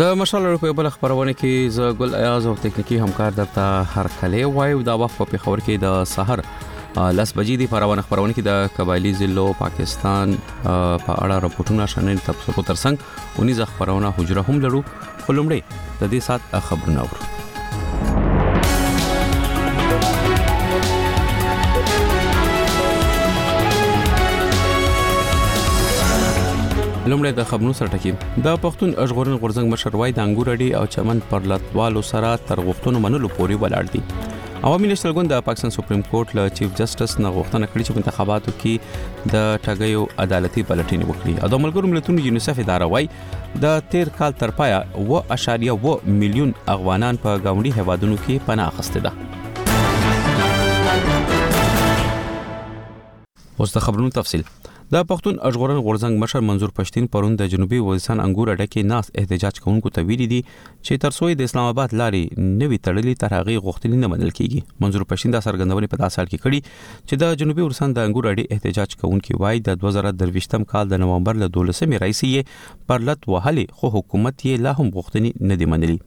د مشال اړو په بل خبرونه کې ز ګل ایاز او تکنیکی همکار درته هر کله وایو دا وخت په خبر کې د سحر لس بجې دی پروانه خبرونه کې د قبایلی ضلعو پاکستان په اړه راپورټونه شنن تبصرو ترڅنګ اونیز خبرونه حجره هم لرو خلمړې د دې سات خبرونه ورو لمړی د خبرونو سره ټکی د پښتون ژغورنې غورځنګ مشر وای د انګور اډي او چمن پر لاتوالو سره تر غوښتنو منلو پوري ولاړ دي عوامي نېشنل ګوند د پاکستان سپریم کورټ له چیف جسټس نه غوښتنه کړې چې په انتخاباتو کې د ټګیو عدالتي پلټنې وکړي او د ملګرو ملتونو یونیسف اداره وای د تیر کال تر پایه و اشاریه و میلیون افغانان په گاونډي هوادونو کې پناه اخیسته ده اوس د خبرونو تفصیل د پښتون ژغورنې غورځنګ مشر منظور پښتین پرون د جنوبي وزیرستان انګور اډه کې ناست احتجاج کوونکو ته ویلي دي چې ترڅو یې د اسلام آباد لارې نه وي تړلې تر هغې غوښتنې نه منل کیږي منظور پښتین دا څرګندونې په داسې حال کې کړي چې د جنوبي وزیرستان د انګور اډې احتجاج کوونکي وایي د 2023 کال د نومبر له 12 مې راځي یې پر لټ وهلې خو حکومت یې لا هم غوښتنې نه دي منلي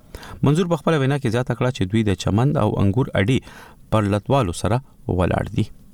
منظور په خپل وینا کې زیاته کړه چې دوی د چمن او انګور اډې پر لټوالو سره ولاړ دي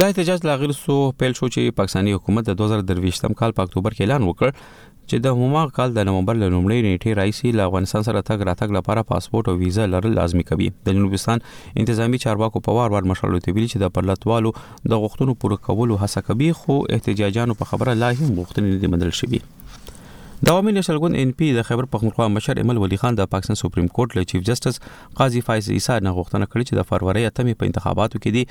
دا احتجاج لا غیر سو پیل شو چې پاکستاني حکومت د 2023م کال په اکتوبر کې اعلان وکړ چې د هماغه کال د نومبر له لومړۍ نیټې راهیسې له افغانستان سره تګ راتګ لپاره پاسپورت او ویزه لرل لازمي کوي د جنوبستان انتظامی چارواکو په وار وار مشرلو ته ویلي چې د پرلتوالو د غوښتنو پوره کولو هڅه کوي خو احتجاجانو په خبره لا هم غوښتنې نه دي منل شوي د عوامي نېشنل ګوند ان پی د خیبر پښتونخوا مشر ایمل ولی خان د پاکستان سپریم کورټ له چیف جسټس قاضي فایز عیسی نه غوښتنه کړې چې د فروری اتمې په انتخاباتو کې دی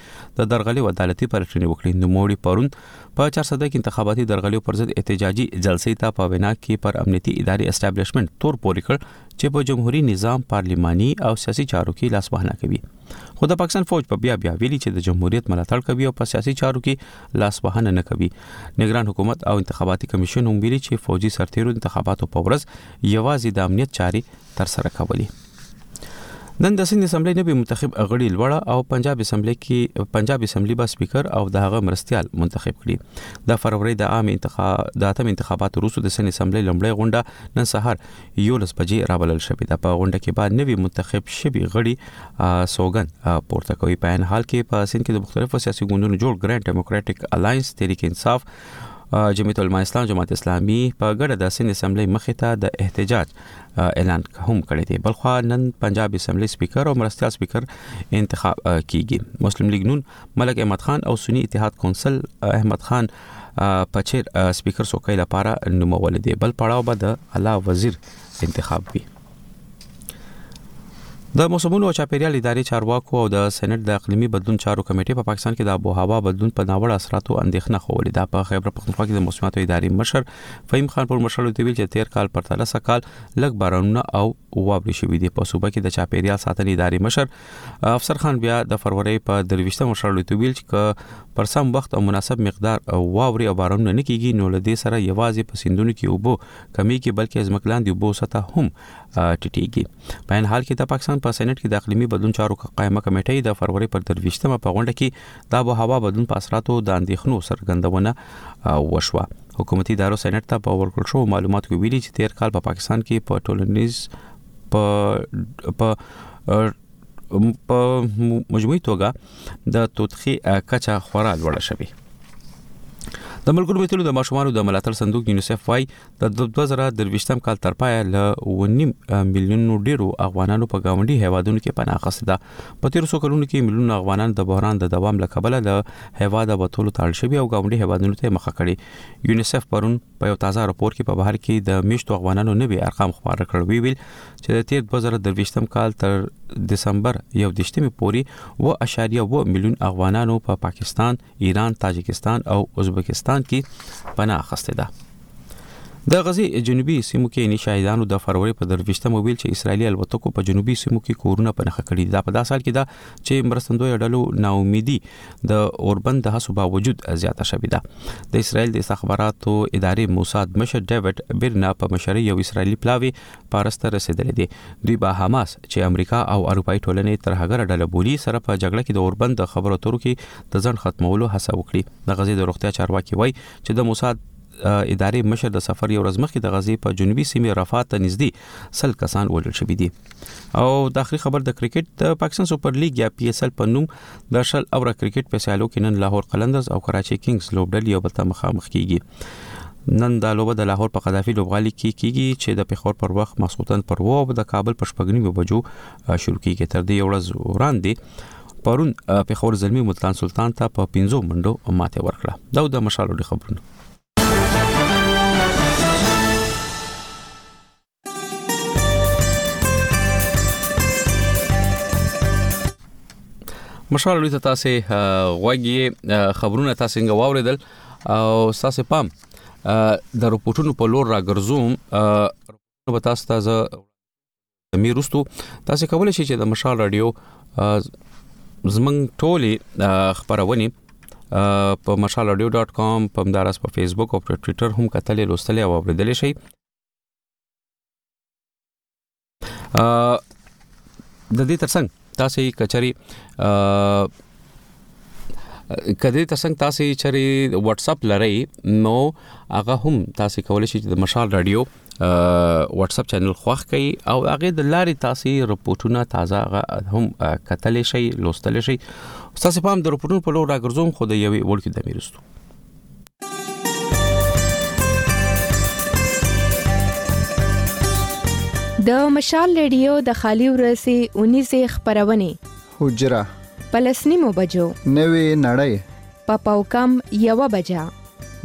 د درغلي او عدالتي پلټنې وکړي نو موړي پرون په چارسده کې انتخاباتي درغلیو پر ضد احتجاجي جلسې ته په وینا کې پر امنیتي اداري اسټابلیشمنت تور پوري کړ چې په جمهوریت نظام پارلیماني او سیاسي چارو کې لاس وهنه کوي خو د پاکستان فوج په بیا بیا ویلي چې د جمهوریت ملاتړ کوي او په سیاسي چارو کې لاس وهنه نه کوي نگران حکومت او انتخاباتي کمیشن هم ویلي چې فوجي سرتیرو انتخاباتو په ورځ یوازې د امنیت چاري ترسره کولې نن د سند اسمبلی نوی منتخب غړي لوړه او پنجاب اسمبلی کې پنجاب اسمبلی به سپیکر او د هغه مرستيال منتخب کړي د فروری د عام انتخاب د اتم انتخاباتو وروسته د سند اسمبلی لومړی غونډه نن سهار یو لس بجې رابلل شوې ده په غونډه کې به نوی منتخب شوی غړي سوګن پورته کوي په ان حال کې په سند کې د مختلفو سیاسي ګوندونو جوړ ګرانډ ډیموکراټک الاینس تحریک انصاف جمعیت علماء اسلام جماعت اسلامي په ګډه د سند اسمبلی مخې ته د احتجاج اعلان هم کړی دی بلخوا نن پنجاب اسمبلی سپیکر او مرستيال سپیکر انتخاب کیږي مسلم لیگ نون ملک احمد خان او سنی اتحاد کونسل احمد خان پچیر سپیکر سوکۍ لپاره نومول دي بل پړاو به د اعلی وزیر انتخاب وي د موسمونو او چاپیریال ادارې چارواکو او د سېنات د اقليمي بدلون چارو کمیټې په پاکستان کې د آب و هوا بدلون په ناوړه اثراتو اندېښنه خوولې ده په خیبر پښتونخوا کې د موسمیاتو ادارې مشر فهیم خان پر مشالو ته ویل چې تیر کال پرتله سکال لګ بارانونه او واورې شوې دي په صوبه کې د چاپیریال ساتنې ادارې مشر افسر خان بیا د فروری په درويشتم مشالو ته ویل چې پر سم وخت او مناسب مقدار او واورې او بارانونه نه کیږي نو لدې سره یوازې په سندونو کې وبو کمی کې بلکې ځمکلان دی وبو سطح هم ټټيږي په ان حال کې د پاکستان په سېنات کې د اقليمي بدلون چارو قائمه کمیټې د فروری پر درويشتمه په غونډه کې د آب و هوا بدلون په اثراتو د اندېښنو څرګندونه وشوه حکومتي ادارو سېنات ته په ورکړ شو معلوماتو کې ویلي چې تیر کال په پاکستان کې په ټولنیز په په په مجموعي توګه د توتخي کچا خورا لوړه شوې د ملګرو ملتونو د ماشومانو د ملاتړ صندوق یونیسف وايي د 2023م کال تر پایه له 1.5 میلیون ډیرو افغانانو په گاونډي هیوادونو کې پناه اخیستې ده په تیر څو کلونو کې ملیونونه افغانان د بحران د دوام له کبله له هیواده وتلو ته اړ شوي او گاونډي هیوادونو ته مخه کړې یونیسف پرون په یو تازه راپور کې په بهر کې د میشتو افغانانو نوي ارقام خبر کړ وی ویل چې د تیر 2023 کال تر دسمبر 11 پورې و اشاریه و میلیون افغانانو په پا پاکستان ایران، تاجکستان او ازبکستان کې پناه اخیستې ده. د غزې جنوبي سیمو کې ني شاهدانو د فروری په درویشتمه ویل چې اسرایلی الوتکو په جنوبي سیمو کې کورونه په نخښه کړي دا په داسې حال کې ده چې مرستندوی ډلو ناامیدي د اوربند د هڅو باوجود زیاته شوې ده د اسرایل د استخباراتو ادارې موساد مشر ډیوډ بیرنا په مشرۍ یو اسرایلی پلاوی پارس ته رسیدلې دي دوی به حماس چې امریکا او اروپایي ټولنې ترهګره ډله بولي سره په جګړه کې د اوربند د خبرو اترو کې د ځنډ ختمولو هڅه وکړي د غزې د روغتیا چارواکي وایي چې د موساد ادارې مشر د سفر یو ورځ مخکې د غزې په جنوبي سیمه رفات ته نږدې سل کسان وژل شوې دي او د اخري خبر د کرکټ د پاکستان سپر لیګ یا پی ایس ال په نوم د شل اوره کرکټ په سیالو کې نن لاهور قلندرز او کراچي کینګز لوبډلې یو بل ته مخامخ کیږي نن دا لوبه د لاهور په قذافي لوبغالي کې کیږي چې د پیښور پر وخت مخصوصن پر وو او د کابل پر شپږنیمو بجو شروع کیږي تر دې ورځ وړاندې پرون پیښور زلمی ملتان سلطان ته په 15 منډو ماته ورکړه دا د مشالو خبرونه مشال لوی ته تاسو غوږی خبرونه تاسو څنګه واوریدل او تاسو پام د رپورټونو په لور راګرځوم نو تاسو ته زه میرستو تاسو کولای شئ چې د مشال رادیو زمنګ ټولي خبرونه په مشالرادیو.com په مدارس په فیسبوک او په ټوئیټر هم کتلې لوستلې او اوریدلې شي د دې ترڅنګ تاسو کچري کدی ترڅنګ تاسو چری واتس اپ لرئ نو هغه هم تاسو کولی شئ د مشال رادیو واتس اپ چینل خوښ کړئ او هغه د لارې تاسو رپورټونه تازه هم کتلی شئ لوستلی شئ تاسو په هم د رپورټونو په لور راګرځوم خو د یوې وړکې د میرستو د مشال رادیو د خالی ورسي اونیزه خبرونه حجره پلسنیمو بجو نوې نړۍ په پاوکم یو بجا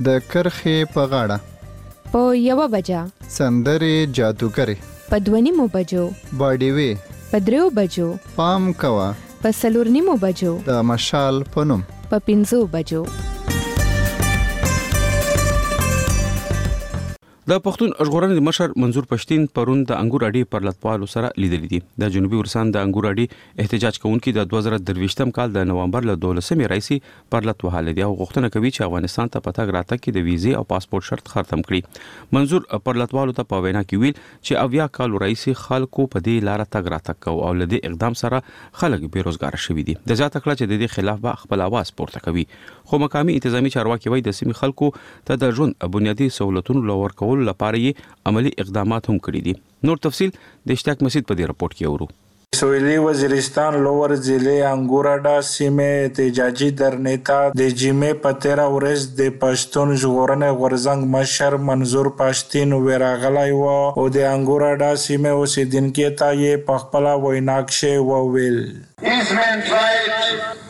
د کرخه په غاړه په یو بجا سندره جادوګری په دونیمو بجو باډیوي په دریو بجو پام کوا په څلور نیمو بجو. د مشال په نوم. په پنځو بجو. د پښتون ژغورنې د مشر منظور پښتين پرون د انګور اډي پر لټوالو سره لیدل دي د جنوبي ورسان د انګور اډي احتجاج کوونکي د 2023م کال د نوامبر له 12مې راځي پر لټوهل دي او غوښتنه کوي چې افغانستان ته پتاګ راتګ کې د ویزه او پاسپورت شرط ختم کړي منظور پر لټوالو ته په وینا کې ویل چې اویا کالو راهیسې خلکو په دې لاره تګ راتګ کاوه او له دې اقدام سره خلک بې روزګاره شوي دي. ده زیاته کړه چې د دې خلاف به خپل اواز پورته کوي. خو مقامي انتظامي چارواکي وايي، د سیمې خلکو ته د ژوند بنیادي سهولتونو له ورکولو لپاره یې عملي اقدامات هم کړي دي. نور تفصیل د اشتیاق مسید په دې رپورټ کې اورو. سویلي وزیرستان لوور ضلع انګوراډا سیمې احتجاجي درنې ته د جمعې په تېره ورځ د پښتون ژغورنې غورځنګ مشر منظور پښتین وراغلی و او د انګوراډا سیمې اوسېدنکې ته یې په خپله وینا کښې وویل. ایس مین ټرایټ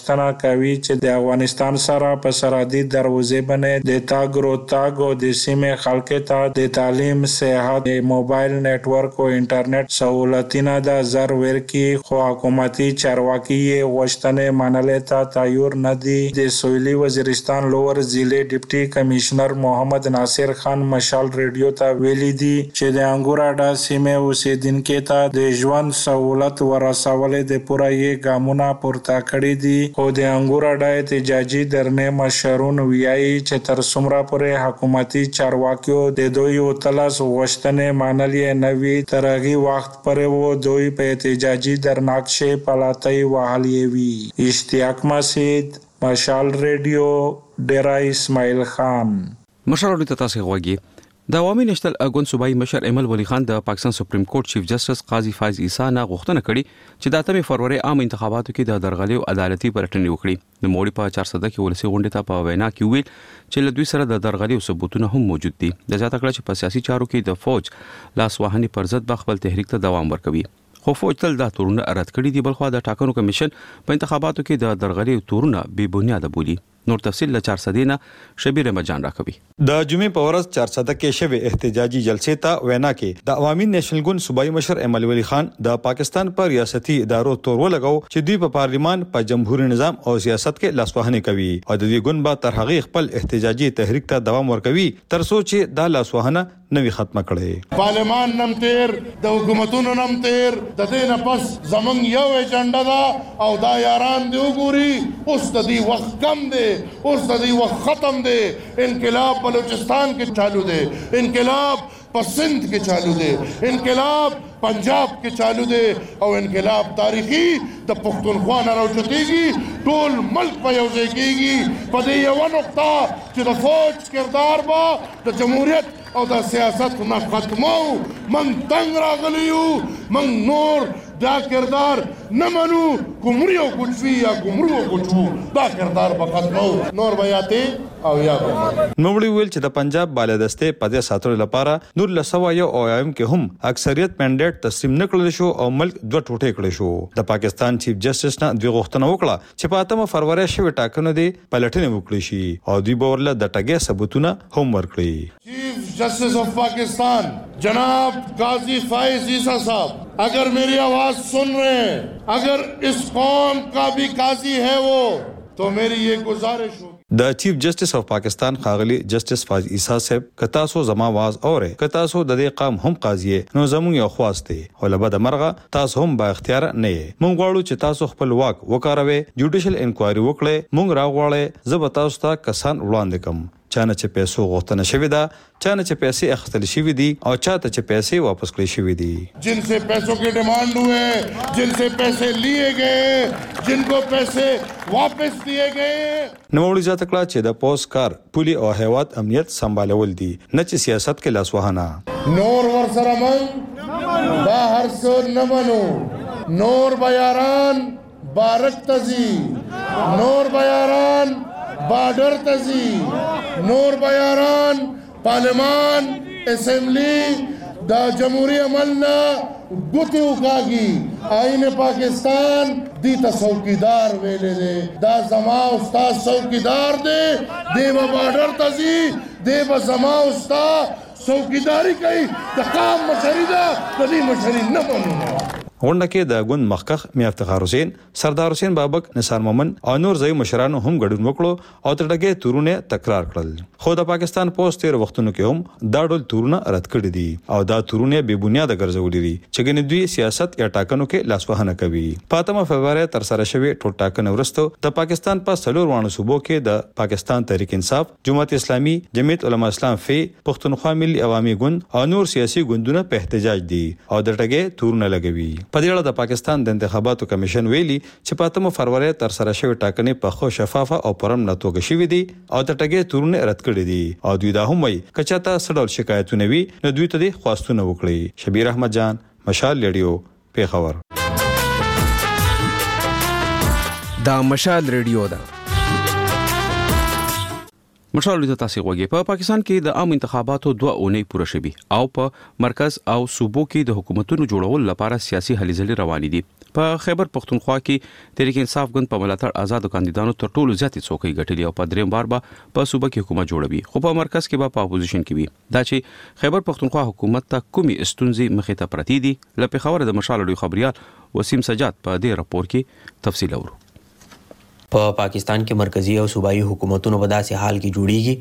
غوښتنه کوي چې د افغانستان سره په سرحدي دروزې بنې د تګ رو تګ او د سیمې خلکې ته د تعلیم، صحت، د موبایل نیټورک او انټرنیټ سهولتینه ده زر ورکي خو حکومتي چارواکي یې غوښتنې منلې ته تیور نه دي د سویلي وزیرستان لوور ضلعې ډپټي کمشنر محمد ناصر خان مشال ریډیو ته ویلي دي. چې د انګور اډه سیمې اوسېدنکې ته د ژوند سهولت ورسولې د پوره یې ګامونه پورته کړي دي خو د انګور اډه احتجاجي درنې مشرون ویايي چې تر څومره پورې حکومتي چارواکیو د دوی اوتلس غوښتنې منل یې نه وي تر هغي وخت پورې و دوی په احتجاجي درناکښې پلاتۍ وهل یې وي اشتیاق مسید، مشال ریډیو، ډیره اسماعیل خان. مشر وروڼي ته تاسې غوږ يې. د عوامي نېشنل ګوند صوبايي مشر اېمل ولي خان د پاکستان سپریم کورټ چیف جسټس قاضي فایز عیسی نه غوښتنه کړې چې د اتمې فرورۍ عامو انتخاباتو کې د درغلیو عدالتي پلټنې وکړي. نوموړي په چارسده کې ولسي غونډې ته په وینا کې وویل چې له دوی سره د درغلیو ثبوتونه هم موجود دي. ده زیاته کړه چې په سیاسي چارو کې د فوج لاس وهنې پر ضد به خپل تحریک ته دوام ورکوي. خو فوج تل دا تورونه رد کړي دي. بلخوا د ټاکنو کمېشن په انتخاباتو کې د درغلیو تورونه بې بنیاده بولي. نور تفصیل له چارسدې نه شبیر احمد جان راکوي. د جمعې په ورځ چارسده کې شوې احتجاجي جلسې ته وینا کې د عوامي نیشنل ګوند صوبايي مشر ایمل ولي خان د پاکستان په ریاستي ادارو تور ولګاوه چې دوی په پارلیمان، په جمهوري نظام او سیاست کې لاسوهنې کوي او د دوی ګوند به تر هغې خپل احتجاجي تحریک ته دوام ورکوي تر څو چې دا لاسوهنه نه وي ختمه کړې. پارلمان نه هم تېر، د حکومتونو نه هم تېر، د دې نه پس زمونږ یو ایجنډه ده او دا یاران دې وګوري، اوس د دوی وخت کم دی، اوس د دوی وخت ختم دی، انقلاب بلوچستان کې چالو دی، انقلاب په سند کې چالو دی، انقلاب پنجاب کې چالو دی او انقلاب تاریخي د پښتونخوا نه راوچتېږي، ټول ملک به یو ځای کېږي، په دې یوه نقطه چې د فوج کردار به د جمهوریت او د سیاست نه ختمو موږ تنګ راغلي یو موږ نور دا کردار نه منو کومری او کوچوی یا کومرو او کوچو دا کردار به ختمو نور به یا ته او یا به موږ. نوموړي وویل چې د پنجاب بالادستې په دې ساتلو لپاره نولس سوه یو اویایم کې هم اکثریت مینډیټ تسلیم نه کړل شو او ملک دوه ټوټې کړل شو. د پاکستان چیف جسټس نه دوی غوښتنه وکړه چې په اتمه فرورۍ شوې ټاکنو دې پلټنې وکړې شي او دوی به ورله دټګۍ ثبوتونه هم ورکړي. چیف جسټس آف پاکستان جناب قاضی فائز عیسی صاحب اگر میری آواز سن رہے ہیں اگر اس قوم کا بھی قاضی ہے وہ تو میری یہ گزارش ہوگی۔ د چیف جسټس اف پاکستان ښاغلي جسټس فاض عیسی صیب که تاسو زما واعظ اورئ که تاسو ددې قام هم قاضي یې نو زموږ یو خواست دی خو له بده مرغه تاسو هم با اختیاره نه یې موږ غواړو چې تاسو خپل واک وکاروئ جوډیشل انکوایري وکړئ موږ راغواړئ زه به تاسو ته کسان وړاندې کړم چانه چې پیسو غوښتنه شوې ده چا نه چې پیسې اخیستل شوي دي او چا ته چې پیسې واپس کړې شوي دي. جن سې پیسو کې ډیمانډ هوې، جن سې پیسې لیې ګئې، جن کو پیسې واپس دیې ګئې. نوموړي زیاته کړه چې د پوځ کار پولې او هیواد امنیت سمبالول دي نه چې سیاست کې لاسوهنه. نور ورسره موږ دا هر څه نه منو، نور به یاران. بارک ته ځي نور به یاران بارډر ته ځي نور به یاران پارلمان اسمبلی د جمهوری عمل نه ګوتې وکاږي آئین پاکستان دی ته څوکیدار ویلې دی دا زما او ستا څوکیدار دی دی به بارډر ته ځي دی به زما او ستا څوکیداری کوي د قام مشري ده د دې مشري نه منو. غونډه کې د ګوند مخکښ میا افتخار حسین، سردار حسین بابک، نثار مومند او نور ځايي مشرانو هم ګډون وکړو او د ډګې تورونه یې تکرار کړل خو د پاکستان پوځ تېرو وختونو کې هم دا ډول تورونه رد کړي دي او دا تورونه یې بې بنیاده ګرځولي دي چې ګنې دوی سیاست یا ټاکنو کې لاسوهنه کوي په اتمه فبرورۍ ترسره شوې ټولټاکنې وروسته د پاکستان په څلور واړو صوبو کې د پاکستان تحریک انصاف جماعت اسلامي، جمعیت علماء اسلام فی، پښتونخوا ملي عوامي ګوند او نور سیاسي ګوندونه په احتجاج دي او د ټګۍ تورونه لګوي. په دې اړه د پاکستان د انتخاباتو کمېشن ویلي چې په اتمه فرورۍ ترسره شوې ټاکنې په ښه، شفافه او پرامنه توګه شوې دي او د ټګۍ تورونه یې رد کړي دي او دوی دا هم وایي که چاته څه ډول شکایتونه وي نو دوی ته دې خواستونه وکړي. شبیر احمد جان، مشال ریډیو، پېښور. دا مشال ریډیو ده. مشال ریډیو ته تاسو غوږی په پاکستان کې د عام انتخاباتو دوه اونۍ پوره شوي او په مرکز او صوبو کې د حکومتونو جوړولو لپاره سیاسي هلې ځلې روانې دي په خیبر پښتونخوا کې تحریک انصاف ګوند په ملاتړ آزادو کاندیدانو تر ټولو زیاتې څوکۍ ګټلې او په دریم وار به په صوبه کې حکومت جوړوي خو په مرکز کې به په اپوزیشن کې وي دا چې خیبر پښتونخوا حکومت ته کومې ستونزې مخې ته پرتې دي، له پېښوره د مشال راډیو خبریال وسیم سجاد په دې راپور کې تفصیل اورو. په پاکستان کې مرکزي او صوبايي حکومتونه په داسې حال کې جوړېږي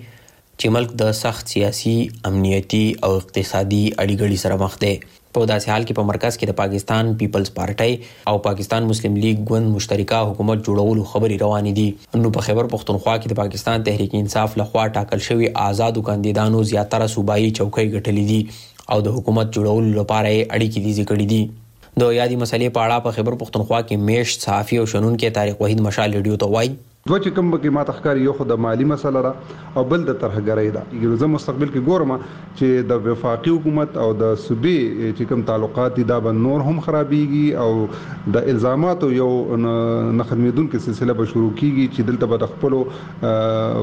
چې ملک د سخت سیاسي، امنیتي او اقتصادي اړي ګړي سره مخ دی. په داسې حال کې په مرکز کې د پاکستان پیپلز پارټۍ او پاکستان مسلم لیګ ګوند مشترکه حکومت جوړولو خبرې روانې دي نو په خیبر پښتونخوا کې د پاکستان تحریک انصاف له خوا ټاکل شوي آزادو کاندیدانو زیاتره صوبایي چوکۍ ګټلې دي او د حکومت جوړولو لپاره یې اړیکې تیزې کړې دي. د یادې مسلې په اړه په خیبر پښتونخوا کې میشت صحافي او شنونکی طارق وحید مشال ریډیو ته وایي، دوه چې کوم پکې ماته ښکاري یو خو د مالي مسله ده او بل د ترهګرۍ ده نو زه مستقبل کې ګورم چې د وفاقي حکومت او د صوبې چې کوم تعلقات دي دا به نور هم خرابیږي او د الزاماتو یو نه ختمیدونکې سلسله به شروع کیږي چې دلته به د خپلو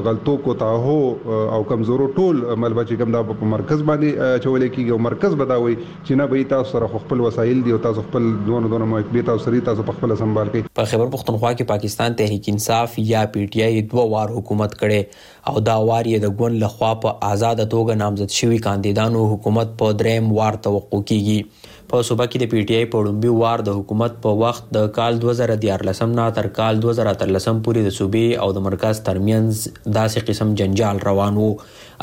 غلطو کوتاهو او کمزورو ټول ملبه چې کوم دا به په مرکز باندې اچول کیږي او مرکز به دا وایي چی نه به یی تاسو سره خو خپل وسایل دی او تاسو خپل دونه دونه محکبی تاسو سره دی تاسو په خپله سمبال کړی. په خېبر پښتونخوا کې پاکستان تحریک انصاف یا پي ټي آی دوه وار حکومت کړی او دا وار یې د ګوند له خوا په ازاده توګه نامزد شوي کاندیدانو حکومت په درېیم وار توقع کېږي. په صوبه کې د پي ټي آی په ړومبي وار د حکومت په وخت د کال دوه زره دیارلسم نه تر کال دوه زره اتلسم پورې د صوبې او د مرکز ترمینځ داسې قسم جنجال روان و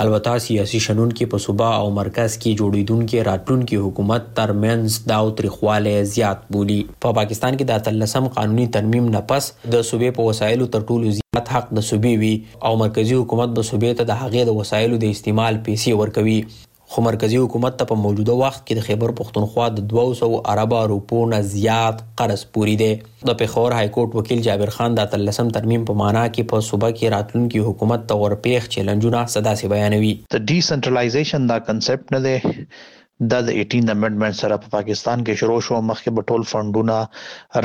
البته سیاسي شنونکي په صوبه او مرکز کې جوړېدونکي راتلونکي حکومت تر منځ داوتریخوالی زیات بولي. په پاکستان کې د اتلسم قانوني ترمیم نه پس د صوبې په وسایلو تر ټولو زیات حق د صوبې وي او مرکزي حکومت به صوبې ته د هغې د وسایلو د استعمال پیسې ورکوي خو مرکزي حکومت ته په موجوده وخت کې د خېبر پښتونخوا د دوو سوو اربه روپو نه زيات قرض پوري دی. د پېښور های کورټ وکيل جابر خان د اتلسم ترميم په مانا کې په صوبه کې راتلونکي حکومت ته ورپېښ چېلنجونه څه داسې بيانوي. د ډي سنټرلائزيشن دا کنسپټ نه دی. دا د ايټين امنډمنټ سره په پاکستان کې شروع شو. مخکې به ټول فنډونه،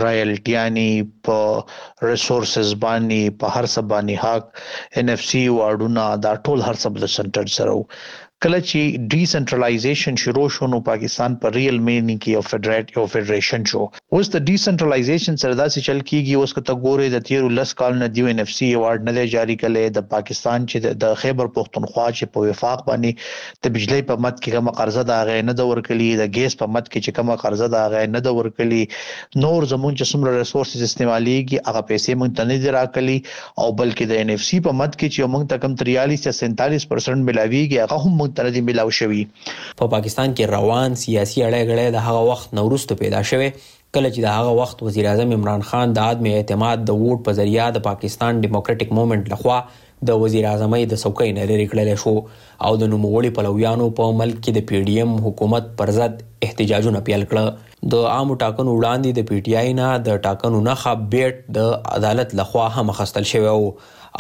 رائلټياني، په ريسورسز باني، په هر څه باني حق، اين ايف سي واډونه، دا ټول هر څه به د سنټرج سره وو. کله چې ډي سنټرلایزیشن شروع شو نو پاکستان په ریل مینی کې یو فدرات یو فدریشن شو اوس د ډي سنټرلایزیشن سره داسې چل کیږي اوس کته ګوره د تیرو لس کال نه دیو ان اف سی ایوارډ نه دی جاری کله د پاکستان چې د خیبر پښتونخوا چې په وفاق باندې د بجلی په مت کې کومه قرضه دا غي نه د ورکلی د ګیس په مت کې چې کومه قرضه دا غي نه د ورکلی نور زمونږ چې څومره ریسورسز استعمالیږي هغه پیسې مونږ ته نه دی راکلی او بلکې د NFC په مد کې چې موږ ته کوم تریالیس یا سینتالیس پرسنټ ملاویږي هغه هم موږ ته نه دي ملاو شوي. په پاکستان کې روان سیاسي اړی ګړی د هغه وخت نه وروسته پیدا شوی کله چې د هغه وخت وزیراعظم عمران خان د عدم اعتماد د ووټ په ذریعه د پاکستان ډیموکرټیک مومنټ لخوا د وزیراعظمۍ د څوکۍ نه لرې کړل شو او د نوموړي پلویانو په ملک کې د پي ډي ایم حکومت پر ضد احتجاجونه پیل کړه. د عامو ټاکنو وړاندې د پي ټي آی نه د ټاکنو نښه بیټ د عدالت له خوا هم اخیستل شوی و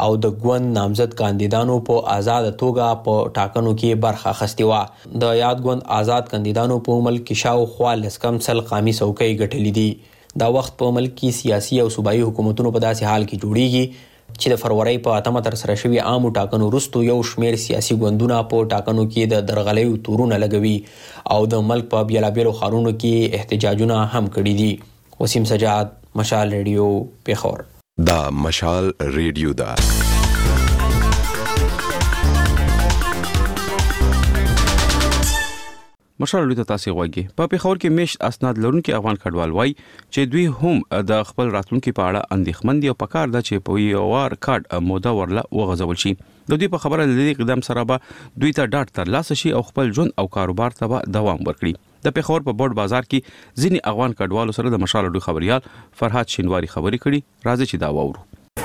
او د ګوند نامزد کاندیدانو په ازاده توګه په ټاکنو کې برخه اخیستې وه. د یاد ګوند ازاد کاندیدانو په ملک کې شاوخوا لس کم سل قامي څوکۍ ګټلې دي. دا وخت په ملک کې سیاسي او صوبايي حکومتونو په داسې حال کې جوړېږي چې د فرورۍ په اتمه ترسره شوي عامو ټاکنو وروسته یو شمېر سیاسي ګوندونه په ټاکنو کې د درغلیو تورونه لګوي او د ملک په بېلابېلو ښارونو کې یې احتجاجونه هم کړي دي. وسیم سجاد، مشال رېډیو، پېښور. دا مشال ريډيو ده. مشال لوی ته تاسې غوږ یې. په پېښور کې مېشت اسناد لرونکي افغان کډوال وايي چې دوی هم د خپل راتلونکي په اړه اندېښمن دي او په کار ده چې په یو وار کارډ موده ورله وغځول شي. د دوی په خبره له دې اقدام سره به دوی ته ډاډ ترلاسه شي او خپل ژوند او کاروبار ته به دوام ورکړي. د پېښور په بوډ بازار کې ځینې افغان کډوالو سره د مشال لوی خبریال فرهاد شینواري خبرې کړي. راځئ چې دا واورو.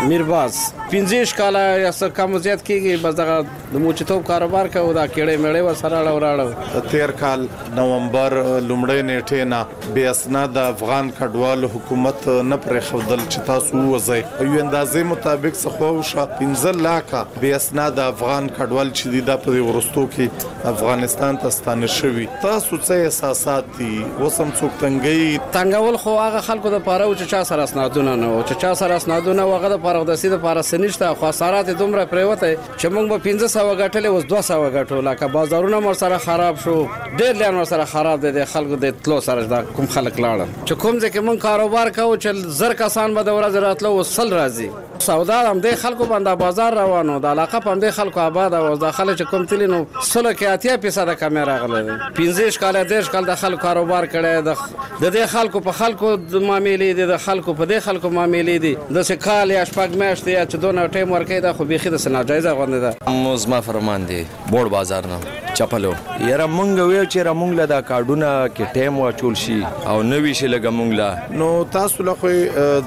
میرباز پنځه ویشت کاله یا څه کم و زیات کېږي، بس دغه د موچیتوب کاروبار کوو، دا کېړۍ مېړۍ ورسره اړه و راړه وو. د تېر کال نومبر لومړۍ نېټې نه بې اسناده افغان کډوالو حکومت نه پرېښودل چې تاسو ووځئ. یوې اندازې مطابق څخوا و شا پنځه لاکه بې اسناده افغان کډوال چې دي دا په دې وروستو کې افغانستان ته ستانه شوي تاسو څه احساسات دي اوس هم څوک تنګي تنګول خو هغه خلکو د پاره چې چا سره اسنادونه نه او چې چا سره اسنادونه وغه د پاره د سید پاره سنشته خو سارات دومره پریوته چې موږ به 1500 غټلې اوس 200 غټو لکه بازارونه مر سره خراب شو ډیر لان مر سره خراب دي د خلکو د تلو سره د کوم خلک لاړ چې کوم ځکه موږ کاروبار کوو چې زر کسان به د ورځ راتلو وسل راځي سودا د همدې خلکو باندې دا بازار روان و، دا علاقه په همدې خلکو اباده وه، اوس دا خلک چې کوم تللي نو سلو کې اتیا فیصده کمی راغلی دی، پنځویشت کاله دېرش کاله دا خلکو کاروبار کړی د د دې خلکو په خلکو معاملې دي د خلکو په دې خلکو معاملې دي داسې کال یا شپږ میاشتې یا چې دونه ټایم ورکوي دا خو بیخي داسې ناجایزه غوندې ده. نو زما فرمان دی بوړ بازار نه چپلو. یاره مونږ ویو چی را مونږ له دا کارډونه کی ټیم واچول شی او نه وی شی لګه مونږ له. نو تاسو له خو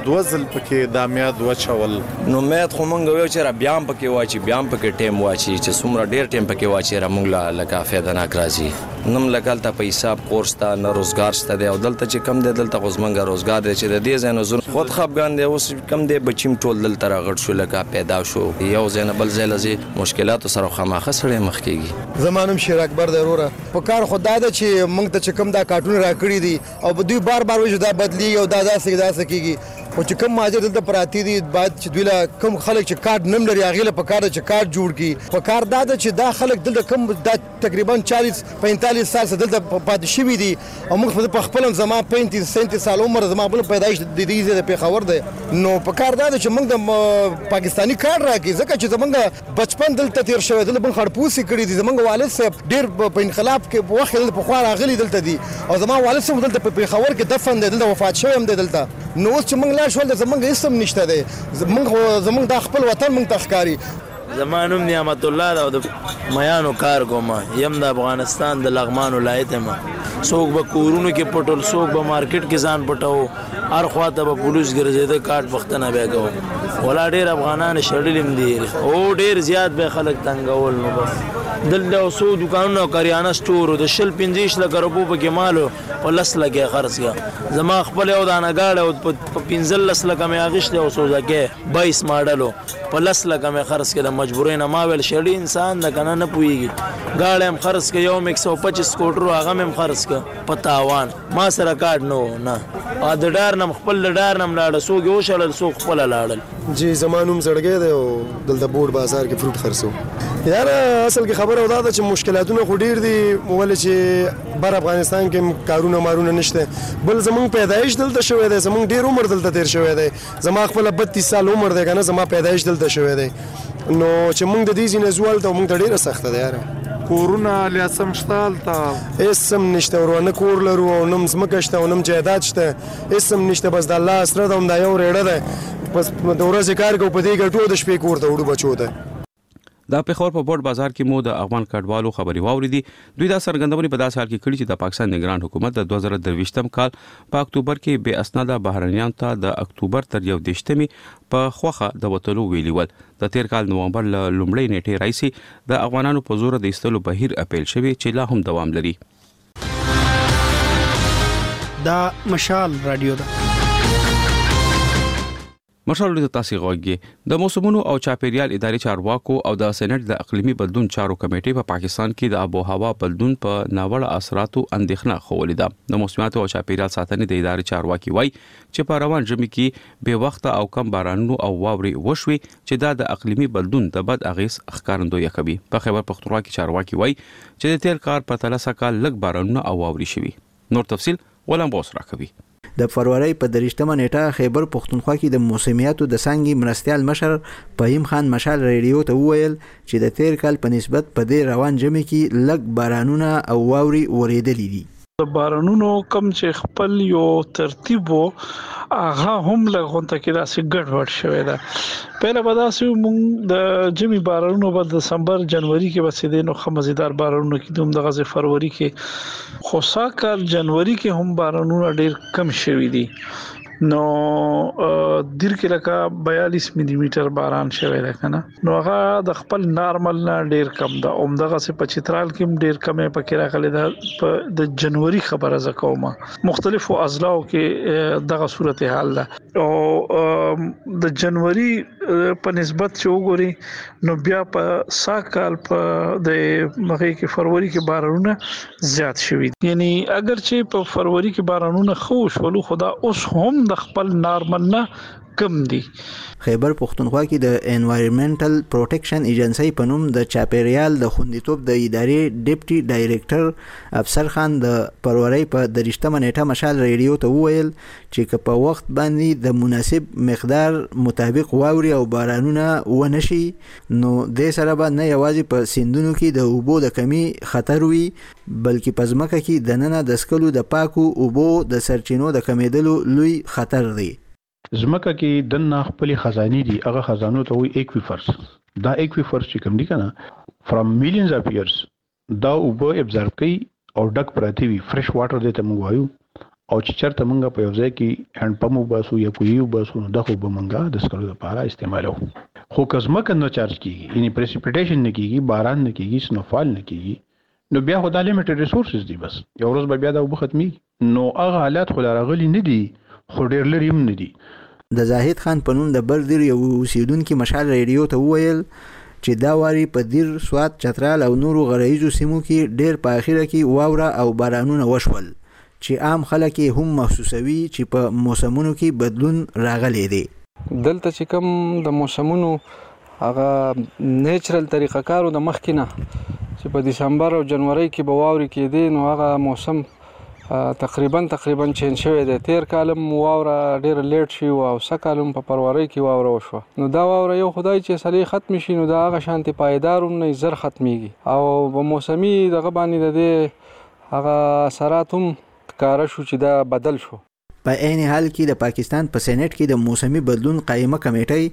دوه ځل پکی دا میاد وچول. نو میاد خو مونږ ویو چی را بیام پکی واچی بیام پکی ټیم واچی چی سومره ډیر ټیم پکی واچی را مونږ له لکه فیده ناک رازی نم لکه هلته په حساب کور شته نه روزګار شته دی او دلته چی کم دی دلته خو زمونږ روزګار دی چی د دی ځای نه ځو خود خپګان دی اوس چی کم دی بچیم ټول دلته را غټ شو لکه پیدا شو یو ځای نه بل ځای له ځی. مشکلاتو سره خاماخه سړی مخ کیږی. زما نوم شیر اکبر دی وروره. په کار خو دا ده چی موږ ته چی کوم دا کارټونه راکړی دی او په دوی بار بار وایی چی دا بدلیږی او دا داسی داسی کیږی خو چی کوم مهاجر دلته پراتی دی باید چی دوی له کوم خلک چی کارټ نم لری هغی له پکار ده چی کارټ جوړ کړی په کار دا ده چی دا خلک دلته کوم دا تقریبا چالیس پینتالیس سال څخه دلته پاتې شوي دي او موږ خپل په خپل زما 35 37 سال عمر زما خپل پیدایش د دې ځای د پیښور دی نو په کار دا چې موږ د پاکستانی کار راکې ځکه چې زمونږ بچپن دلته تیر شوی دلته موږ خړپوسي کړی دي زمونږ والد صاحب ډیر په انقلاب کې په وخت دلته په خوا راغلي دلته دي او زما والد صاحب دلته په پیښور کې دفن دی دلته وفات شوی هم دی دلته نو اوس چې موږ لا شول د زمونږ اسم نشته دی زمونږ زمونږ د خپل وطن موږ تخکاری زما نوم نعمت الله ده او د میانو کار کوم یم د افغانستان د لغمان ولایت ما څوک به کورونو کې پټول څوک به مارکیټ کې ځان پټاو هر خواته به پولیس ګرځیده کارت پښتنه بیا کو ولا ډیر افغانان شړلیم دي او ډیر زیات به خلک تنگول نو بس دلته اوسو دکانونو کریانه سٹور د شل 15 لک روپو په کې مالو په لس لګه خرڅ کا زما خپل او دانه گاړه او په 15 لس لک مې اغشته او سوزکه 22 ماډلو په لس لکه مې خرڅ کړه مجبورۍ نه ما ویل شړي انسان د کنه نه پويږي ګاړې هم خرڅ کړه یو مکس او 25 سکوټر هغه مې خرڅ کړه په تاوان ما سره کارت نه و نه ا د ډار نم خپل د ډار نم لاړ سو ګو شړل سو خپل لاړل جی زمانوم زړګې دی او دلته بورډ بازار کې فروټ خرڅو یار اصل کې خبره ودا ده چې مشکلاتونه خو ډیر دي ول چې بر افغانستان کې کارونه مارونه نشته بل زمونږ پیدایش دلته شوې ده زمونږ ډیر عمر دلته تیر شوې ده زما خپل 32 سال عمر دی کنه زما پیدایش دلته شوی دی نو چې موږ د دې ځینې زوال ته موږ ته ډیره سخته ده یاره کورونه لیا سم شتال تا اسم نشته ورونه کور لرو او نم زمکه شته او نم جیداد شته اسم نشته بس د الله اسره ده هم دا یو ریړه ده بس د ورځې کار کو په دې ګټو د شپې کور ته وړو بچو ته د پېښور په بورډ بازار کې مو د افغان کډوالو خبرې واورېدې. دوی دا څرګندونې په داسې حال کې کړي چې د پاکستان نګران حکومت د دوه زره درویشتم کال په اکتوبر کې بې اسناده بهرنیانو ته د اکتوبر تر یو دېرشتمې په خوښه د وتلو ویلي ول. د تېر کال نومبر له لومړۍ نېټې راهیسې د افغانانو په زوره د ایستلو بهیر پیل شوی چې لا هم دوام لري. دا مشال رادیو ده. مشال وريځه تاسې غږ يې د موسمونو او چاپېريال ادارې چارواکو او د سېنېټ د اقليمي بدلون چارو کمېټې په پاکستان کې د آب و هوا بدلون په ناوړه اثراتو اندېښنه ښوولې ده. د موسمياتو او چاپېريال ساتنې د ادارې چارواکي وايي چې په روان ژمي کې بې وخته او کم بارانونو او واورې وشوې چې دا د اقليمي بدلون د بد اغېز ښکارندويه کوي. په خېبر پښتونخوا کې چارواکي وايي چې د تېر کار پرتله سږ کال لږ بارانونه او واورې شوي. نور تفصيل غلام غوث راکوي. د فرورۍ په درویشتمه نېټه خېبر پښتونخوا کې د موسمیاتو د څانګې مرستیال مشر فهیم خان مشال رېډیو ته وویل چې د تېر کال په نسبت په دې روان ژمي کې لږ بارانونه او واورې ورېدلې دي. د بارانونو کوم چې خپل یو ترتیب وو هغه هم لږ غونته کې داسې ګډ وډ شوی ده. پهله به داسې وو موږ د ژمي بارانونو به دسمبر جنوري کې به څه دی نو ښه مزیدار بارانونه کېدو هم دغسې فروري کې خو سږ کال جنوري کې هم بارانونه ډېر کم شوي دي نو دیر کې لکه 42 ملي میټر باران شوی دی کنه نو هغه د خپل نارمل نه ډیر کم ده اوم دغه سه په چترال کې ډیر کم په کې راغلی ده د جنوري خبره زکوما مختلفو ازلاو کې دغه صورتحال ده او د جنوري په نسبت چې وګوري نو بیا په سږ کال په د مخې کې فروری کې بارانونه زیات شوي یعنی اگر چې په فروری کې بارانونه خو شول خدا اوس هم د خپل نارمل نه کم دي خیبر پښتونخوا کې د انوایرمنټل پروټیکشن ایجنسی په نوم د چاپیریال د خوندیتوب د ادارې ډیپټي ډایریکټر افسر خان د پرورۍ په درشتمه نیټه مشال ریډیو ته وویل چې که په وخت باندې د مناسب مقدار مطابق واوري او بارانونه ونه شي نو د سره به نه یوازې په سیندونو کې د اوبو د کمی خطر وي بلکې په ځمکه کې د ننه د سکلو د پاکو اوبو د سرچینو د کمیدلو لوی خطر دی. ځمکه کې دننه خپلې خزانې دي هغه خزانو ته وایي ایکویفرز دا ایکویفرز چې کوم دي کنه فرام میلیونز اف ییرز دا اوبه ابزارب کوي او ډک پراته وي فرش واټر دې ته موږ وایو او چې چرته موږ په یو ځای کې هند پمپ وباسو یا کوی وباسو نو دغه به موږ د سکلو لپاره استعمالو خو که ځمکه نه چارج کیږي یعنی پریسیپیټیشن نه کیږي باران نه کیږي سنوفال نه کیږي نو بیا خو دا لیمیټډ ریسورسز دي بس یو ورځ به بیا دا وبو ختمي نو هغه حالات خو لا راغلي نه دي، خو ډېر لرې هم نه دي. د زاهد خان په نوم د بر دیر یوه اوسېدونکي مشال رېډیو ته وویل چې دا واري په دیر، سوات، چترال او نورو غرهییزو سیمو کې ډېر په اخیره کې واوره او بارانونه وشول چې عام خلک یې هم محسوسوي چې په موسمونو کې بدلون راغلی دی. دلته چې کوم د موسمونو هغه نېچرل طریقه کار و د مخکې نه چې په دسمبر او جنورۍ کې به واورې کېدې نو هغه موسم، تقریبا تقریبا چینج شوی دی تیر کال هم واوره ډیره لیټ شوی وه او سږکال هم په فروری کې واوره وشوه نو دا واوره یو خو دا چې سړې ختمې شي نو دا هغه شانتې پایدار هم نه زر ختمیږي او په موسمي دغه باندې د دې هغه اثرات هم ښکاره شو چې دا بدل شو. په عین حال کې د پاکستان په سېنېټ کې د موسمي بدلون قایمه کمېټۍ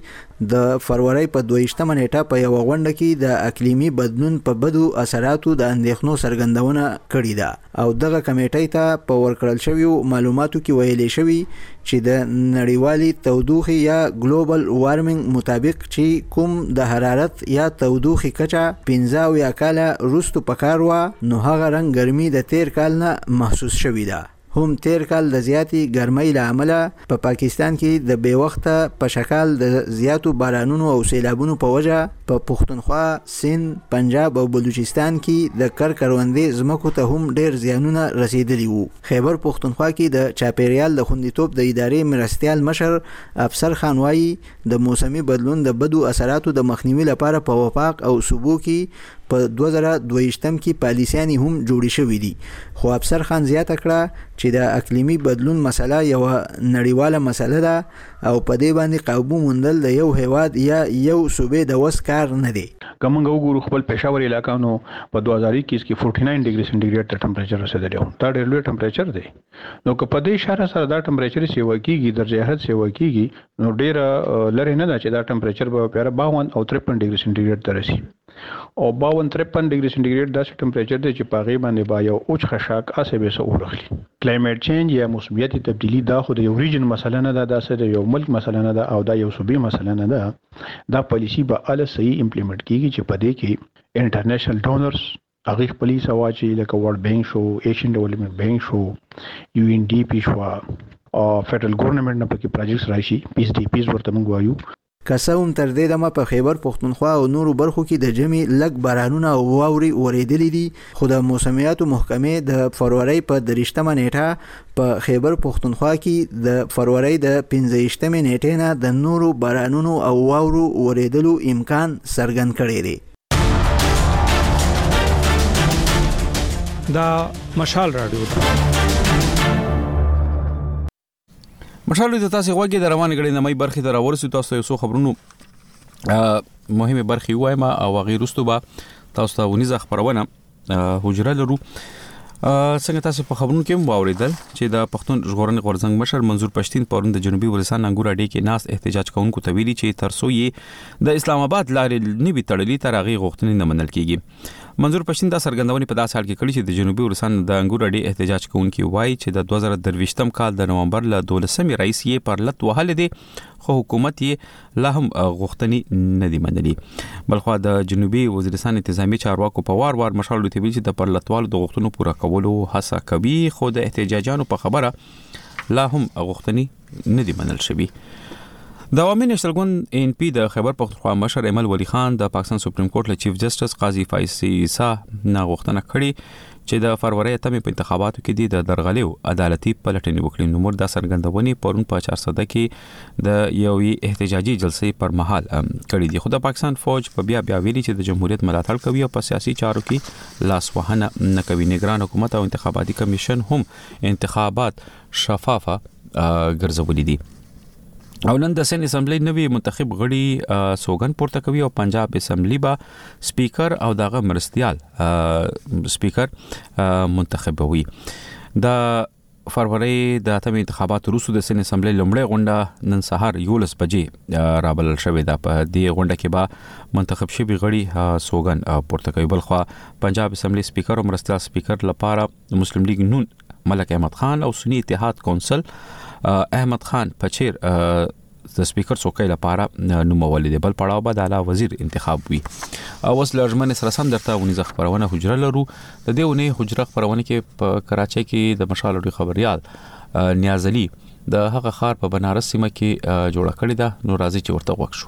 د فرورۍ په دوه ویشت مه نېټه په یوه غونډه کې د اقلیمي بدلون په بدو اثراتو د اندېښنو څرګندونه کړې ده او دغه کمېټۍ ته په ورکړل شویو معلوماتو کې ویلې شوي چې د نړیوالې تودوخې یا ګلوبل وارمنګ مطابق چې کوم د حرارت یا تودوخې کچه پنځه اویا کاله وروسته پکار وه نو هغه رنګ ګرمي د تېر کال نه محسوس شوې ده. هم تېر کال د زیاتې ګرمۍ له امله په پاکستان کې د بې وخته په شکال د زیاتو بارانونو او سیلابونو په وجه په پښتونخوا، سند، پنجاب او بلوچستان کې د کر کروندې ځمکو ته هم ډېر زیانونه رسېدلي وو. خیبر پښتونخوا کې د چاپېریال د خوندیتوب د ادارې مرستیال مشر افسر خان وايي، د موسمي بدلون د بدو اثراتو د مخنیوي لپاره په وفاق او صوبو کې په دوه زره دوه ویشتم کې پالیسیانې هم جوړې شوې دي، خو افسر خان زیاته کړه چې د اقلیمي بدلون مسئله یوه نړیواله مسئله ده او په دې باندې قابو موندل د یو هېواد یا یو صوبې د وس کار نه دی. که موږ وګورو خپل پېښور علاقه نو په دوه زره اکیس کې فورټي ناین ډګري سنټي ګرېډ ته ټمپرېچر رسېدلی و، دا ډېر لوی ټمپرېچر دی. نو که په دې اشاره سره دا ټمپریچر سیوا کیږي درجه حرارت سیوا کیږي نو ډیره لرې نه ده چې دا ټمپریچر به پیاره 52 او 53 ډیګري سنټیګریډ ته رسي او 52 53 ډیګري سنټیګریډ داسې ټمپریچر دی چې په هغې باندې به یو اوچ خشاک هسې به څه اور اخلي کلایمیټ چینج یا موسمیاتي تبدیلي دا خو د یو ریجن مسله نه ده دا څه د یو ملک مسله نه ده او دا یو صوبې مسله نه ده دا پالیسي به هله صحیح امپلیمنټ کیږي چې په دې کې انټرنیشنل ډونرز هغوی خپلی سوا چی لکه ورلډ بینک شو ایشین ډیولپمنټ بینک شو یو این ډی پی شو او فیډرل ګورنمنټ نه پکې پراجیکټس راشي پیس ډی پیز ورته موږ وایو. که څه هم تر دې دمه په خیبر پښتونخوا او نورو برخو کې د ژمي لږ بارانونه او واورې ورېدلې دي خو د موسمیاتو محکمې د فرورۍ په دریشتمه نیټه په خیبر پښتونخوا کې د فرورۍ د پنځه یشتمې نیټې نه د نورو بارانونو او واورو ورېدلو امکان څرګند کړی دی. دا مشال رادیو ده مشال د تاسو غوږی د روان غړي نمای برخي در ورسې تاسو یو څو خبرونو مهمه برخي وایم او غیر رستو با تاسو ته ونیزه خبرونه حجره لرو څنګه تاسو په خبرونو کې واوریدل چې د پښتون ژغورنې غورځنګ مشر منظور پښتين پرون د جنوبي ولسان انګور اډې کې ناس احتجاج کوونکو ته ویلي چې ترسو یې د اسلام آباد لارې نه وی تړلې تر هغه غوښتنې نه منل کیږي منظور پښتين دا سرګندونې په داس حال کې کړې چې د جنوبي ولسان د انګور اډې احتجاج کوونکو وایي چې د 2023م کال د نومبر له 12مې رئیس یې پرلت وهل دي خو حکومت یې لا هم غوښتنې نه دی منلي بلخو د جنوبي وزیرستان انتظامی چارواکو په وار وار مشالو ته ویل چې د پرلتوالو د غوښتنو پوره کولو هڅه کوي خو د احتجاجانو په خبره لا هم غوښتنې نه دی منل شوی د عوامي نېشنل ګوند ان پی د خیبر پښتونخوا مشر ایمل ولی خان د پاکستان سپریم کورټ له چیف جسټس قاضي فایز عیسی نه غوښتنه کړې چې د فرورۍ اتمې په انتخاباتو کې دې د درغلیو عدالتي پلټنې وکړي نومور دا څرګندونې پرون په چارسده کې د یوې احتجاجي جلسې پر مهال کړې دي خو د پاکستان فوج په بیا بیا ویلي چې د جمهوریت ملاتړ کوي او په سیاسي چارو کې لاس وهنه نه کوي نگران حکومت او انتخاباتي کمیشن هم انتخابات شفافه ګرځولي دي او نن د سن اسمبلی نوی منتخب غړي سوګن پورته کوي او پنجاب اسمبلی با سپیکر او دغه مرستيال سپیکر منتخبوي د فروری د اتم انتخابات وروسته د سن اسمبلی لومړی غونډه نن سهار 11 بجې رابلل شوې ده په دې غونډه کې به منتخب شوی غړي سوګن پورته کوي بلخوا پنجاب اسمبلی سپیکر او مرستيال سپیکر لپاره د مسلم لیګ نون ملک احمد خان او سنی اتحاد کونسل احمد خان پچیر د سپیکر څوکۍ لپاره نومول دي بل پړاو به د اعلی وزیر انتخاب وي او اوس لړمن سره سم درته ونیزه خبرونه حجره لرو د دې ونی حجره خبرونه کې په کراچۍ کې د مشال لوی خبريال نیازلی د هغه خار په بنارس سیمه کې جوړ کړی دا نو راځي چې ورته وښو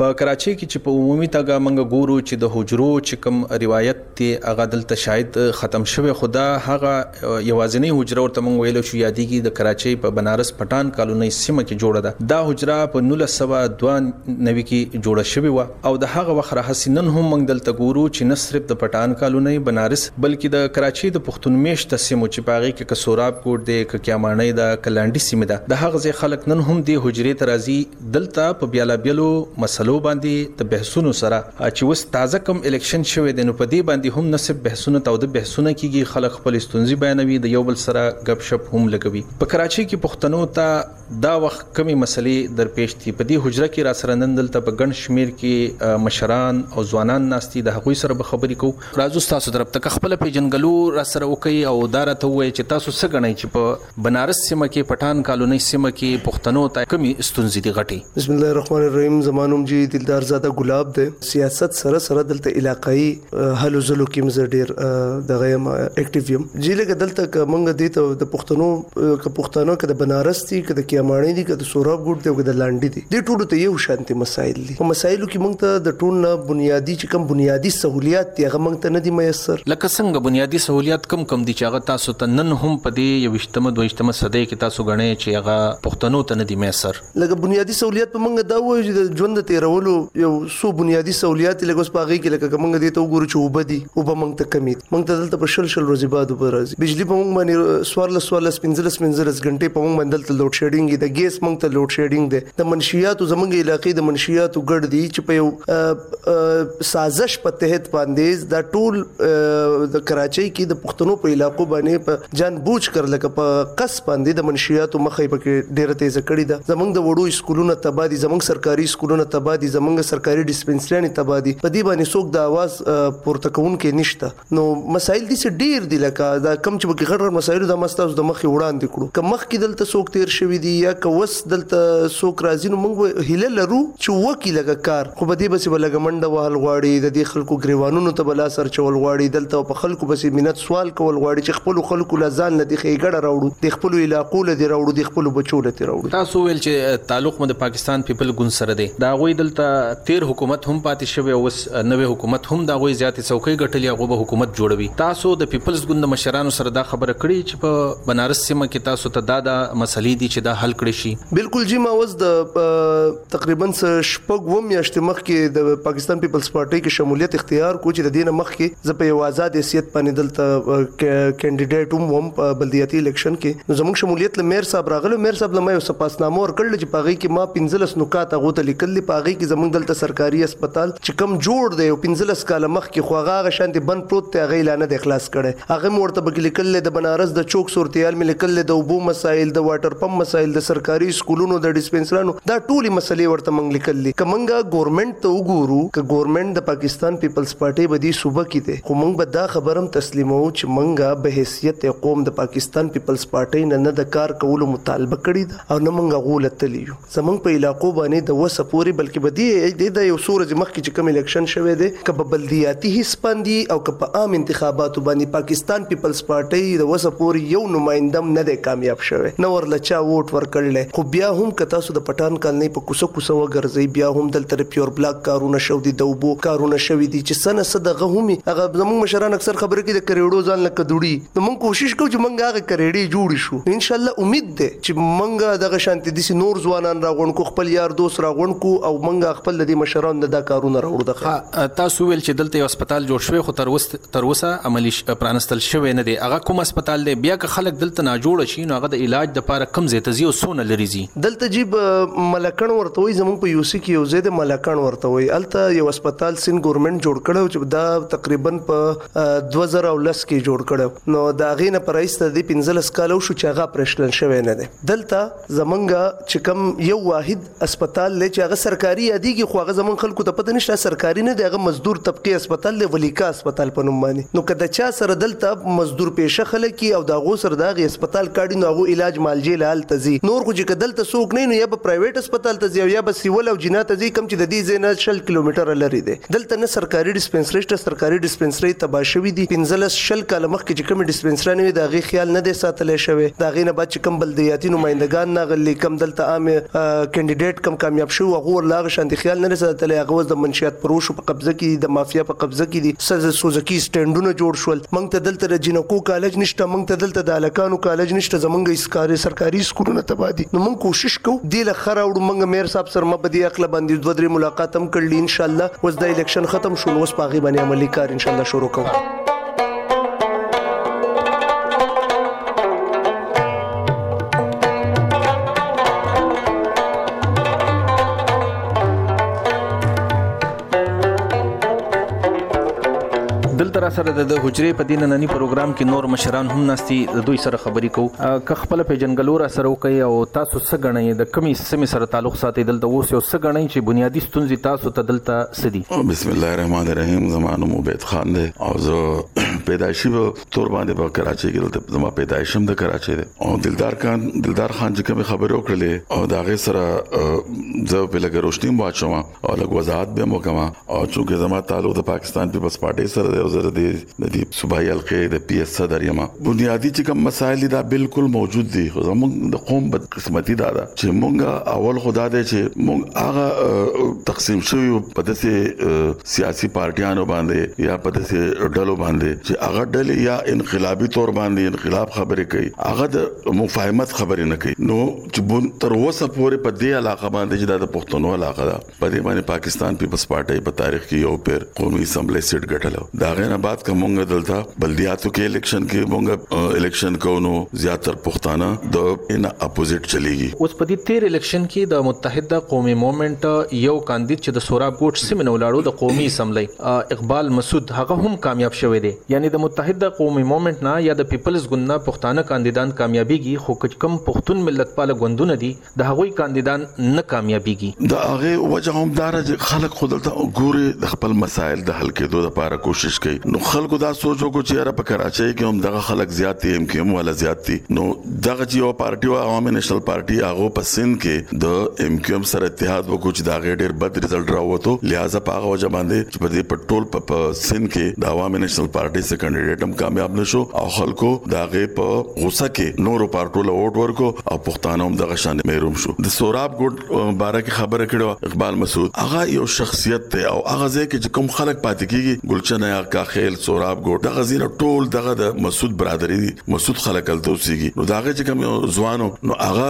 په کراچۍ کې چې په عمومي تګه منګه ګورو چې د حجرو چې کوم روایت دی هغه دلته شاید ختم شوی خو دا هغه یوازینۍ حجره ورته منګ ویلو شو یادیږي د کراچۍ په بنارس پټان کالونۍ سیمه کې جوړه ده دا حجره په نولس سوه دوه نوي کې جوړه شوی وه او د هغه وخت راهسې نن هم منګ دلته ګورو چې نه صرف د پټان کالونۍ بنارس بلکې د کراچۍ د پښتون میشته سیمو چې په هغې کې که سوراب کوټ دی که کیاماڼۍ ده که لانډي سیمه ده د هغه ځای خلک نن هم دې حجرې ته راځي دلته په بيالا بيلو مسلو باندي د بحثونو سره چي اوس تازه کوم اليکشن شوی دی نو په دي باندي هم نه صرف بحثونه تاوده بحثونه کيږي خلک خپلي ستونزي بيانوي د يو بل سره ګپ شپ هم لګوي په کراچۍ کي پښتنو ته دا وخت کمي مسلې در پيش دي په دي حجره کي راسره نن دلته په ګڼ شمير کي مشران او ځوانان ناست دي د هغوی سره به خبري کوو. راځو ستاسو طرف ته که خپله پيژندګلو راسره وکړئ او دا راته ووايئ چي تاسو څه ګڼئ چي په بنارس سیمه کې پټان کالونۍ سیمه کې پښتنو ته کمی ستونزې دي غټي بسم الله الرحمن الرحیم زمانوم جی دلدار زاده ګلاب دی سیاست سره سره دلته علاقائی هلو زلو کې مزه ډیر د غیم اکټیو یم جی لګ دلته کومنګ دی ته د پښتنو ک پښتنو ک د بنارس دی ک د کیاماڼي دی ک د سوراب ګډ دی ک د لاندې دی د ټولو ته یو شانتي مسایل په مسایلو کې موږ ته د ټول نه بنیادی چې کوم بنیادی سہولیات دي هغه موږ ته نه دي میسر لکه څنګه بنیادی سہولیات کم کم دي چې هغه تاسو ته نن هم په دې یوشتمه دویشتمه صدۍ کې تاسو غنئ چې هغه پښتنو ته نه دي میسر لکه بنیادی سہولیات په موږ دا وایو چې د ژوند تیرولو یو څو بنیادی سہولیات لکه اوس پاغي کې لکه موږ دې ته وګورو چې وبدي او به موږ ته کمی دي موږ ته دلته په شل شل ورځې بعد وبه راځي بجلی په موږ باندې سوار لس سوار لس پنځلس پنځلس غنټې په موږ باندې دلته لوډ شیډینګ دي ګیس موږ ته لوډ شیډینګ دي د منشیاتو زمونږ علاقې د منشیاتو ګډ دي چې په یو سازش په تحت باندې دا ټول د کراچۍ کې د پښتنو په علاقو باندې په جان بوج کر لکه په قص باندې د منشیاتو مخې پکې ډیره تیز کړې ده زمونږ د وړو سکولونو تبا دي زمونږ سرکاري سکولونو تبا دي زمونږ سرکاري ډیسپنسریانې تبا دي په دې باندې څوک د आवाज پورته کوونکې نشته نو مسایل دي چې ډیر دي لکه دا کم چې بګي غړ غړ مسایل د مستاز د مخې وړاندې کړو که مخ کې دلته څوک تیر شوی دي یا که وس دلته څوک راځي نو موږ هله لرو چې وکی لګه کار خو به دې بس بلګ منډه وهل غواړي د دې خلکو گریوانونو ته بلا سر چول غواړي دلته په خلکو بس مینت سوال کول غواړي چې خپل خلکو لا ځان لدی خېګړه راوړو د خپل علاقو لدی راوړو د خپل بچو لته راوړو تاسو ویل چې تعلق مو د پاکستان پیپل ګوند سره دی دا غوي دلته تیر حکومت هم پاتې شوی او نوی حکومت هم د هغوی زیاتې څوکۍ ګټلي هغو به حکومت جوړوي تاسو د پیپلز ګوند د مشرانو سره دا خبره کړې چې په بنارس سیمه کې تاسو ته دا دا مسلې دي چې دا حل کړې شي. بلکل جی ما اوس د تقریبا څه شپږ اووه میاشتې مخکې د پاکستان پیپلز پارټۍ کې شمولیت اختیار کو چې د دې نه مخکې زه په یو ازاد حیثیت باندې دلته کینډیډیټ هم وم په بلدیاتي الیکشن کې نو زموږ شمولیت له میر صاحب راغلو میر صاحب له ما یو سپاسنامه ورکړل چې په هغې کې ما پنځلس نکات هغو ته لیکل دي په هغې کې زموږ دلته سرکاري هسپتال چې کم جوړ دی او پنځلس کاله مخکې خو هغه هغه شانتې بند پروت دی هغه یې لا نه دی خلاص کړی هغه مې ورته پکې لیکل دی د بنارس د چوک صورتحال مې لیکل دی د اوبو مسایل د واټر پمپ مسایل د سرکاري سکولونو د ډسپنسرانو دا ټولې مسلې ورته موږ لیکل دي که موږ ګورنمنټ ته وګورو که ګورمنټ د پاکستان پیپلز پارټۍ به دې صوبه کې دی خو مونږ به دا خبر هم تسلیموو چې مونږ به حیثیت قوم د پاکستان پیپلز پارټۍ نه نه د کار کولو مطالبه کړې ده او نه مونږ هغو له تلي یو زمونږ په علاقو باندې د وسه پورې بلکې به دې دې دا یو څو ورځې مخکې چې کوم الیکشن شوی دی که په بلدیاتي حس باندې او که په عام انتخاباتو باندې پاکستان پیپلز پارټۍ د وسه پورې یو نماینده هم نه دی کامیاب شوی نه ورله چا ووټ ورکړلی خو بیا هم که تاسو د پټان کالنۍ په کوڅه څه وګرځی بیا هم دلته د پیور بلاک کارونه شو دی د اوبو کارونه شوی دی چې سنه څه دغه هم هغه زمونږ مشران اکثر خبره کوي د کریړو ځان لکه دوړي نو مونږ کوشش کوو چې مونږ هغه کریړې جوړ شو ان شاء الله امید ده چې مونږ دغه شانتي دي نور ځوانان راغون کو خپل یار دوست راغون کو او مونږ خپل د مشران د کارونه راوړو دغه تاسو ویل چې دلته یو هسپتال جوړ شوی خو تر اوس تر اوسه عملي پرانستل شوی نه دی هغه کوم هسپتال دی بیا که خلک دلته ناجوړه شي نو هغه د علاج د پاره کوم ځای ته ځي او څونه لري ځي. دلته جی ملکڼ ورته وایی زموږ په یوسی کی یو ځای دی ملکڼ ورته وایی هلته یو هسپتال سیند ګورمنټ جوړ کړی او چی دا تقریبا په دوه زره او لس کی جوړ کړی نو د هغی نه په راهیسته ددی پنځلس کاله وشو چی هغه اپریشنل شوی نه دی دلته زموږ چی کوم یو واحد هسپتال دی چی هغه سرکاری یادیږی خو هغه زمونږ خلکو ته پته نشته سرکاری نه دی هغه مزدور طبقی هسپتال دی ولیکا هسپتال په نوم باندی نو که د چا سره دلته مزدور پیشه خلک یی او د هغو سره د هغی هسپتال کارډ یی نو هغو علاج معالجی له هلته ځی نور خو چی که دلته څوک نه یی نو یا به پرایویټ هسپتال ته ځی او یا به سیول او جناح ته ځی کوم چی ددی ځای نه شل کیلومتره لری دی دلته نه سرکاری ډیسپنسری شته سرکاری ډیسپنسری تباه شوی دی پنځلس شل کاله مخکی چی کومی ډیسپنسرانی وی د هغی خیال نه دی ساتلی شوی د هغی نه بعد کم بلدياتي نمايندګان نه غلي کم دلته عام کانديديټ کم کامياب شو هغه ور لاغ شانتي خیال نه رسد تل هغه وز د منشيات پروشو په قبضه کې دي د مافيا په قبضه کې دي سز سوزکي سټنډونه جوړ شول مونږ ته دلته د جنکو کالج نشته مونږ ته دلته د الکانو کالج نشته زمونږ اسکاري سرکاري سکولونه تبا دي نو مونږ کوشش کوو د لخر راوړو مونږ مېر صاحب سره مبه دي اخلا باندې دوه درې ملاقات هم کړل ان شاء الله وز د الیکشن ختم شو نو وس پاغي باندې عملی کار ان شاء الله شروع کوو دلته را سره د حجرې په دین نننی پروګرام کې نور مشران هم ناشتي د دوی سره خبرې کوو که خپل پیجنګلو را سره وکي او تاسو څه غنئ د کمی سیمه سره تعلق ساتي دلته اوس یو څه غنئ چې بنیادی ستونزې تاسو ته دلته څه دي؟ بسم الله الرحمن الرحیم زما نوم عبید خان دی او زه پیدایشي به تور باندې په کراچۍ کې دلته زما پیدایش هم د کراچۍ دی او دلدار خان دلدار خان چې کوم خبرې وکړلې او دا غي سره زه په لګ روشنی واچوم او لګ وضاحت به مو کوم او چې زما تعلق د پاکستان پیپلز پارټي سره دی او زه د د دې صوبايي حلقې د پي اس صدر یم بنیادي چې کوم مسایل دا بالکل موجود دي خو زموږ د قوم بدقسمتي دا ده چې مونږ اول خدا دی چې مونږ هغه تقسیم شوی په داسې سیاسي پارټیانو باندې یا په داسې ډلو باندې چې هغه ډلې یا انقلابي تور باندې انقلاب خبرې کوي هغه د مفاهمت خبرې نه کوي نو چې تر اوسه پورې په دې علاقه باندې چې دا د پښتنو علاقه ده په دې باندې پاکستان پیپلز پارټۍ په تاریخ کې یو پیر قومي اسمبلۍ سیټ ګټلو دا غیر نه بعد کوم موږ دلته بلدیاتو کې الیکشن کې موږ الیکشن کوو نو زیاتره پښتانه د ان اپوزیټ چلیږي اوس په دې تیر الیکشن کې د متحده قومي موومنټ یو کاندید چې د سوراب ګوټ سیمه نه ولاړو د قومي اسمبلۍ اقبال مسعود هغه هم کامیاب شوی دی یعنی د متحده قومي موومنټ نه یا د پیپلز ګوند نه پښتانه کاندیدان کامیابیږي خو کچ کم پښتون ملتپال ګوندونه دي د هغوی کاندیدان نه کامیابیږي. د هغې وجه هم دا ده چې خلک خو دلته ګورې د خپل مسایل د حل کیدو لپاره کوشش کوي نو خلکو دا سوچ وکړو چې یاره په کراچۍ کې هم دغه خلک زیات دي ایم کیو ایم والا زیات دي نو دغه چې یوه پارټي وه عوامي نیشنل پارټي هغو په سند کې د ایم کیو ایم سره اتحاد وکړو چې د هغې ډیر بد ریزلټ راووتو لهذا په هغه وجه باندې چې په دې په ټول په سند کې د عوامي نیشنل پارټي څخه کاندیدیټ هم کامیاب نه شو او خلکو د هغې په غوسه کې نورو پارټو له ووټ ورکو او پښتانه هم دغه شان مېروم شو د سوراب ګډ باره کې خبره کړو اقبال مسعود هغه یو شخصیت ته او هغه ځکه چې کوم خلک پاتې کیږي ګلچنه یا کاخیل سوراب ګډ دغه زینه ټول دغه د مسعود برادری دي مسعود خلک تل توسيږي نو داغه چې کوم ځوانو نو هغه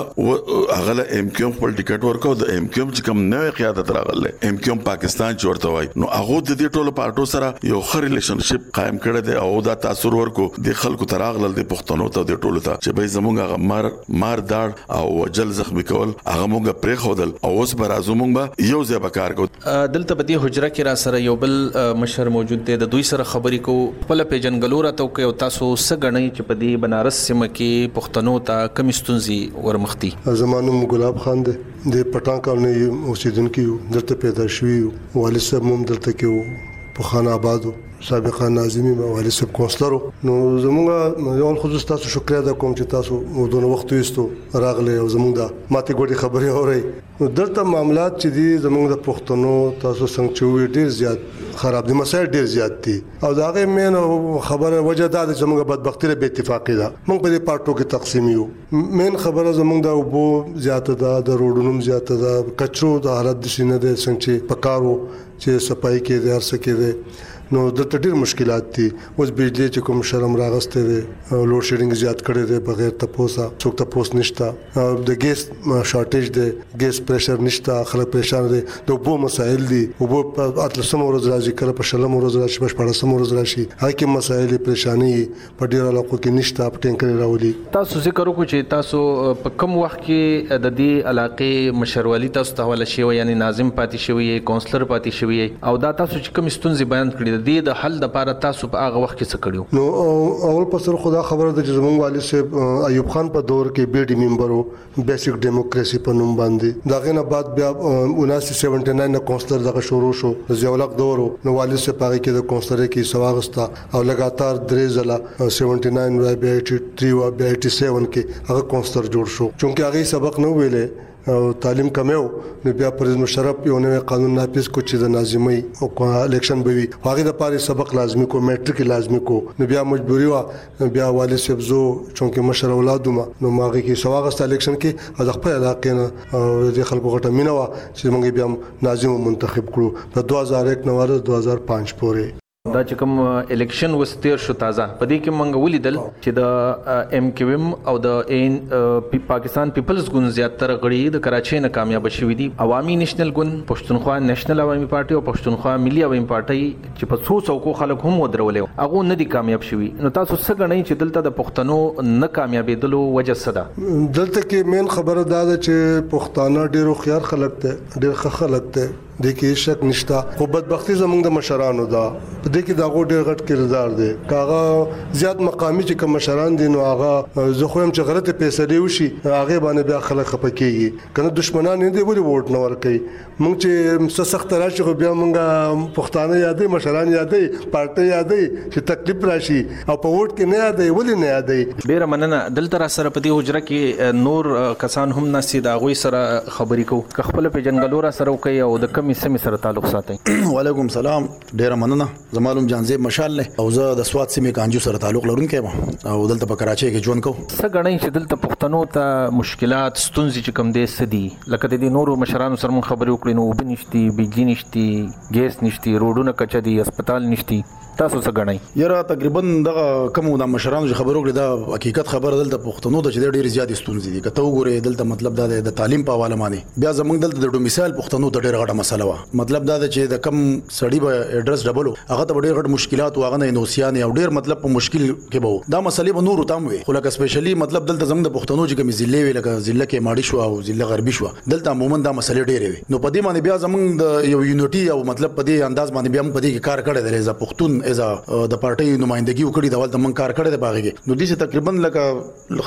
هغه له ایم کیو خپل ټیکټ ورکو د ایم کیو چې کوم نوې قیادت راغله ایم کیو پاکستان چې ورته وای نو هغه د دې ټولو پارټو سره یو خري ریلیشنشپ قائم کړی دی او دا تاثر ورکو دی خلکو ته راغلل دی پښتنو ته دی ټولو ته چې بی زمونږ هغه مر مار داړ او وژل زخمی کول هغه مونږ پریښودل او اوس به راځو مونږ به یو ځای به کار کوو. دلته په دی حجره کې راسره یو بل مشر موجود دی د دوی سره خبری کوو خپله پیژندګلو راته وکړی او تاسو څه ګڼی چې په دی بنارس سیمه کې پښتنو ته کومی ستونزی ور مخ دی. زما نوم ګلاب خان دی د پټان کالونی اوسیدونکی یو دلته پیدا شوی یو والد صاحب مو هم دلته کې وو. په خان آباد سابقه ناظمي والي صاحب کونسلرو نو زمونږ یو خو تاسو شکریا ده کوم چې تاسو مودونه وخت وستو راغله او زمونږ ده ماته ګډي خبرې اوري نو دلته معاملات چې دي زمونږ د پښتنو تاسو څنګه چې وی ډیر زیات خراب دي مسایل ډیر زیات دي او دا غي مین خبره وجه دا چې زمونږ بدبختی له بې اتفاقی ده مونږ په دې پارټو کې تقسیم یو مین خبره زمونږ د وبو زیات ده د روډونو زیات ده کچرو د حالت د شینه ده څنګه چې پکارو چې صفائی کې دی هر څه کې دی نو دلته ډیر مشکلات دي اوس بجلی چې کوم شرم راغسته دی لوډ شیډینګ زیات کړی دی بغیر تپوسه څوک تپوس نشته د ګیس شارټیج دی ګیس پریشر نشته خلک پریشان دي د وبو مسایل دي وبو په اتلسم ورځ راځي کله په شلم ورځ راشي په شپږم ورځ راشي هکې مسایل پریشانی په ډیر علاقو کې نشته اپ ټینکر راولي تاسو ذکر وکړو چې تاسو په کم وخت کې د دې علاقې مشروالی تاسو ته حواله شوی یعنی ناظم پاتې شوی یې کونسلر پاتې شوی یې او دا تاسو چې کوم ستونزې بیان کړې د دې د حل لپاره تاسو په هغه وخت کې څه کړیو نو اول په سر خدا خبره ده چې زمونږ والي صاحب ایوب خان په دور کې بي ډي ممبر وو بیسیک دیموکراسي په نوم باندې دا غنه بعد بیا 7979 نه کونسلر دغه شروع شو زیولق دور نو والد سه پاره کې د کونسلر کې سواغستا او لګاتار درې ځله 79 و بیا 83 و بیا 87 کې هغه کونسلر جوړ شو چونکه هغه سبق نو ویلې او تعلیم کمیو نو بیا پرز مشرف یو نوې قانون نافذ کو چې د ناظمۍ او الیکشن بوي هغه د پاره سبق لازمی کو میټریک لازمی کو نو بیا مجبوری وا بیا والي صاحب زو چونکه مشر اولاد وم نو ما غي کې سواغسته الیکشن کې د خپل علاقې نه او د خلکو غټه مینه وا چې موږ بیا ناظم منتخب کړو د 2001 نه واره 2005 پورې دا چې کوم الیکشن وستیر شو تازه په دې کې مونږ ولیدل چې د ایم کیو ایم او د ان پاکستان پیپلز ګوند زیاتره غړي د کراچۍ نه کامیاب شوي دي عوامي نېشنل ګوند پښتونخوا نېشنل عوامي پارټي او پښتونخوا ملي عوامي پارټي چې په څو څوکو خلک هم ودرولې او هغو نه دي کامیاب شوي، نو تاسو څه ګڼۍ چې دلته د پښتنو نه کامیابیدلو وجه څه ده؟ دلته کې مین خبره دا ده چې پښتانه ډیر هوښیار خلک دی، ډیر ښه خلک دی، دې کې هیڅ شک نشته، خو بدبختي زموږ د مشرانو ده، په دې کې د هغو ډیر غټ کردار دی، که هغه زیات مقامي چې کوم مشران دي نو هغه زه خو وایم چې غلطې فیصلې وشي هغې باندې بیا خلک خپه کیږي، کنه دښمنان یې دي ولې ووټ نه ورکوي. مونږ چې څه سخت راشي خو بیا مونږ پښتانه یادې مشران یادې پارټي یادې چې تکلیف راشي او په ووټ کې نه یادې ولې نه یادې ډیره مننه دلته را سره په دې حجره کې نور کسان هم ناسي دا غوي سره خبرې کو که خپل په جنگلو را سره کوي او د کمی سمې سره تعلق ساتي وعلیکم سلام ډیره مننه زما نوم جانزیب مشال دی او زه د سوات سیمې کانجو سره تعلق لرونکی یم او دلته په کراچۍ کې ژوند کوم څه ګڼئ چې دلته پښتنو ته مشکلات ستونزې چې کوم دی څه دي لکه د دې نورو مشرانو سره مونږ خبرې وکړې نو اوبه نشتی بجلی نشتی ګیس نشتی روډونه کچه دي هسپتال نشتی تاسو څه ګڼئ یاره تقریبا دغه کوم د مشرانو چې خبرو کړې دا حقیقت خبره دلته پښتنو ته چې ډېر زیات ستونزې دي کته وګوره دلته مطلب دا دی د تعلیم په حواله باندې بیا زمونږ دلته د ډومیسایل پښتنو ته ډېر غټه مسله وه مطلب دا ده چې د کم سړی به اډرس ډبل هغه ته ډیر غټ مشکلات واغه نه نوسیان او ډیر مطلب په مشکل کې به دا مسلې به نور تام وي خو لکه سپیشلی مطلب دلته زموږ د پښتنو چې کوم ضلع وی لکه ضلع کې ماړی شو او ضلع غربي شو دلته عموما دا مسلې ډیره وي نو په دې باندې بیا زموږ د یو یونټي او مطلب په دې انداز باندې بیا موږ په دې کې کار کړی دی لزه پښتون از د پارټي نمائندګي وکړي دا ولته موږ کار کړی دی باغې نو دې تقریبا لکه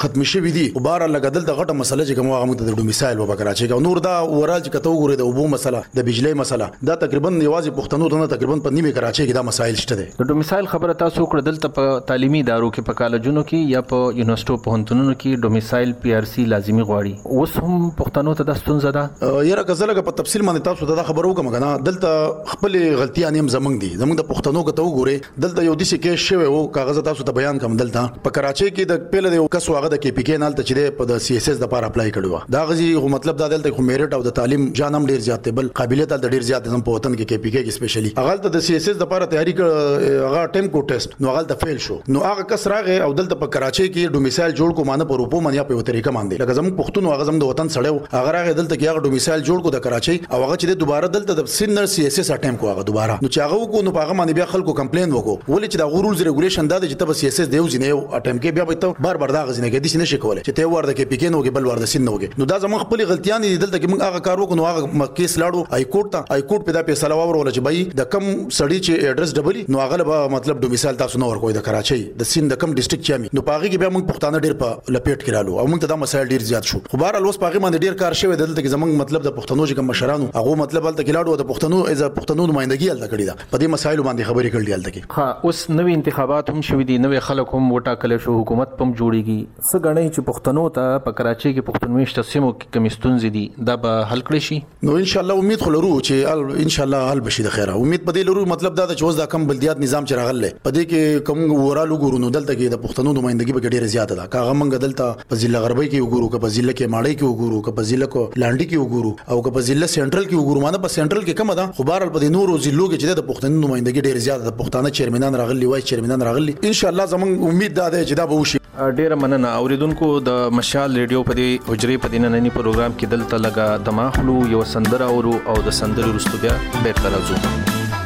ختمې شوې دي خو بهرحال لکه دلته غټه مسله چې کوم هغه موږ ته د ډومیسایل وبه کراچۍ کې نور دا اوراج کته وګورئ د اوبو مسله د بجلۍ مسله دا تقریبا یوازې پښتنو ته نه تقریبا په نیمه کراچۍ کې دا مسایل شته دي د ډومیسایل خبره تاسو وکړه دلته په تعلیمي ادارو کې په کالجونو کې یا په یونیورسټو پوهنتونونو کې ډومیسایل پی آر سی لازمي غواړي اوس هم پښتنو ته د ستونزه ده یاره که زلګه په تفصیل باندې تاسو ته دا خبر وکم کنه دلته خپل غلطیاں نیم زمنګ دي زمنګ د پښتنو کته وګورئ دلته یو دیسی کیس شوی وو کاغه زه تاسو ته بیان کوم دلته په کراچۍ کې د پیله د یو کس واغه د کې پی کې نال ته چې په د سی اس اس د پاره اپلای کړی و دا غزي خو مطلب دا دلته خو میرټ او د تعلیم جان هم ډیر زیات دی بل قابلیت د ډیر زیات زم په وطن کې کې پی کې سپیشلی هغه ته د سی اس اس د پاره تیاری کړ هغه ټیم کو ټیسټ نو هغه ته فیل شو نو هغه کس راغی او دلته په کراچۍ کې ډومیسایل جوړ کو مانه په روپو منیا په طریقه باندې لکه زموږ پښتون هغه زم د وطن سړیو هغه راغی دلته کې هغه ډومیسایل جوړ کو د کراچۍ او هغه چې دوباره دلته د سینر سی اس اس اټیم کو هغه دوباره نو چې هغه وکړو نو په هغه باندې بیا خلکو کمپلین وکړو ولې چې دا غو رولز ریګولیشن دا دی چې ته بس سیاسي دی یو ځینې یو اټم کې بیا به ته بار بار دا غزنه کې دي چې نشي کولای چې ته ورده کې پکې نو کې بل ورده سین نو کې نو دا زموږ خپل غلطیان دي دلته کې موږ هغه کار وکړو نو هغه کیس لاړو های کورټ ته های کورټ په دا فیصله وورول چې بای د کم سړی چې اډرس ډبلی نو هغه به مطلب د مثال تاسو نو ورکوي د کراچۍ د سین د کم ډیسټریکټ چامي نو پاغي کې بیا موږ پښتانه ډیر په لپیټ کې رالو او موږ ته دا مسایل ډیر زیات شو خو بهر لوس پاغي باندې ډیر کار شوی دلته کې زموږ مطلب د پښتنو چې کوم مشرانو هغه مطلب هلته کې لاړو د پښتنو از پښتنو نمائندګي هلته کړې ده په دې مسایلو باندې خبرې کړې هلته کې ها اوس نوې انتخابات هم شوې دي نوې خلک هم وټاکل شو حکومت پم جوړيږي څه غنئ چې پښتنو ته په کراچۍ کې پښتونمیشته سیمو کې کمی ستونزې دي دا به حل کړی شي نو ان شاء الله امید خو لرو چې ان شاء الله حل بشي د خیره امید په دې لرو مطلب دا چې اوس دا کم بلدیات نظام چې راغله په دې کې کوم ورالو ګورونو دلته کې د پښتنو نمائندګي به ډیره زیاته ده که هغه موږ دلته په ضلع غربۍ کې وګورو که په ضلع کې ماړۍ کې وګورو که په ضلع کو لانډي کې وګورو او که په ضلع سنټرل کې وګورو مانه په سنټرل کې کم ده خو بهرحال په دې نورو ضلعو کې چې د پښتنو نمائندګي ډېر زیات د پښتانه چیرمنان راغلي وایي چیرمنان راغلي ان شاء الله زموږ امید دا دی چې دا به وشي ډیره مننه اوریدونکو د مشال ریډیو په دې حجرې په دینه ننی پروګرام کې دلته لګا دماخلو یو سندره اورو او د سندرې رستو بیا بیرته راځو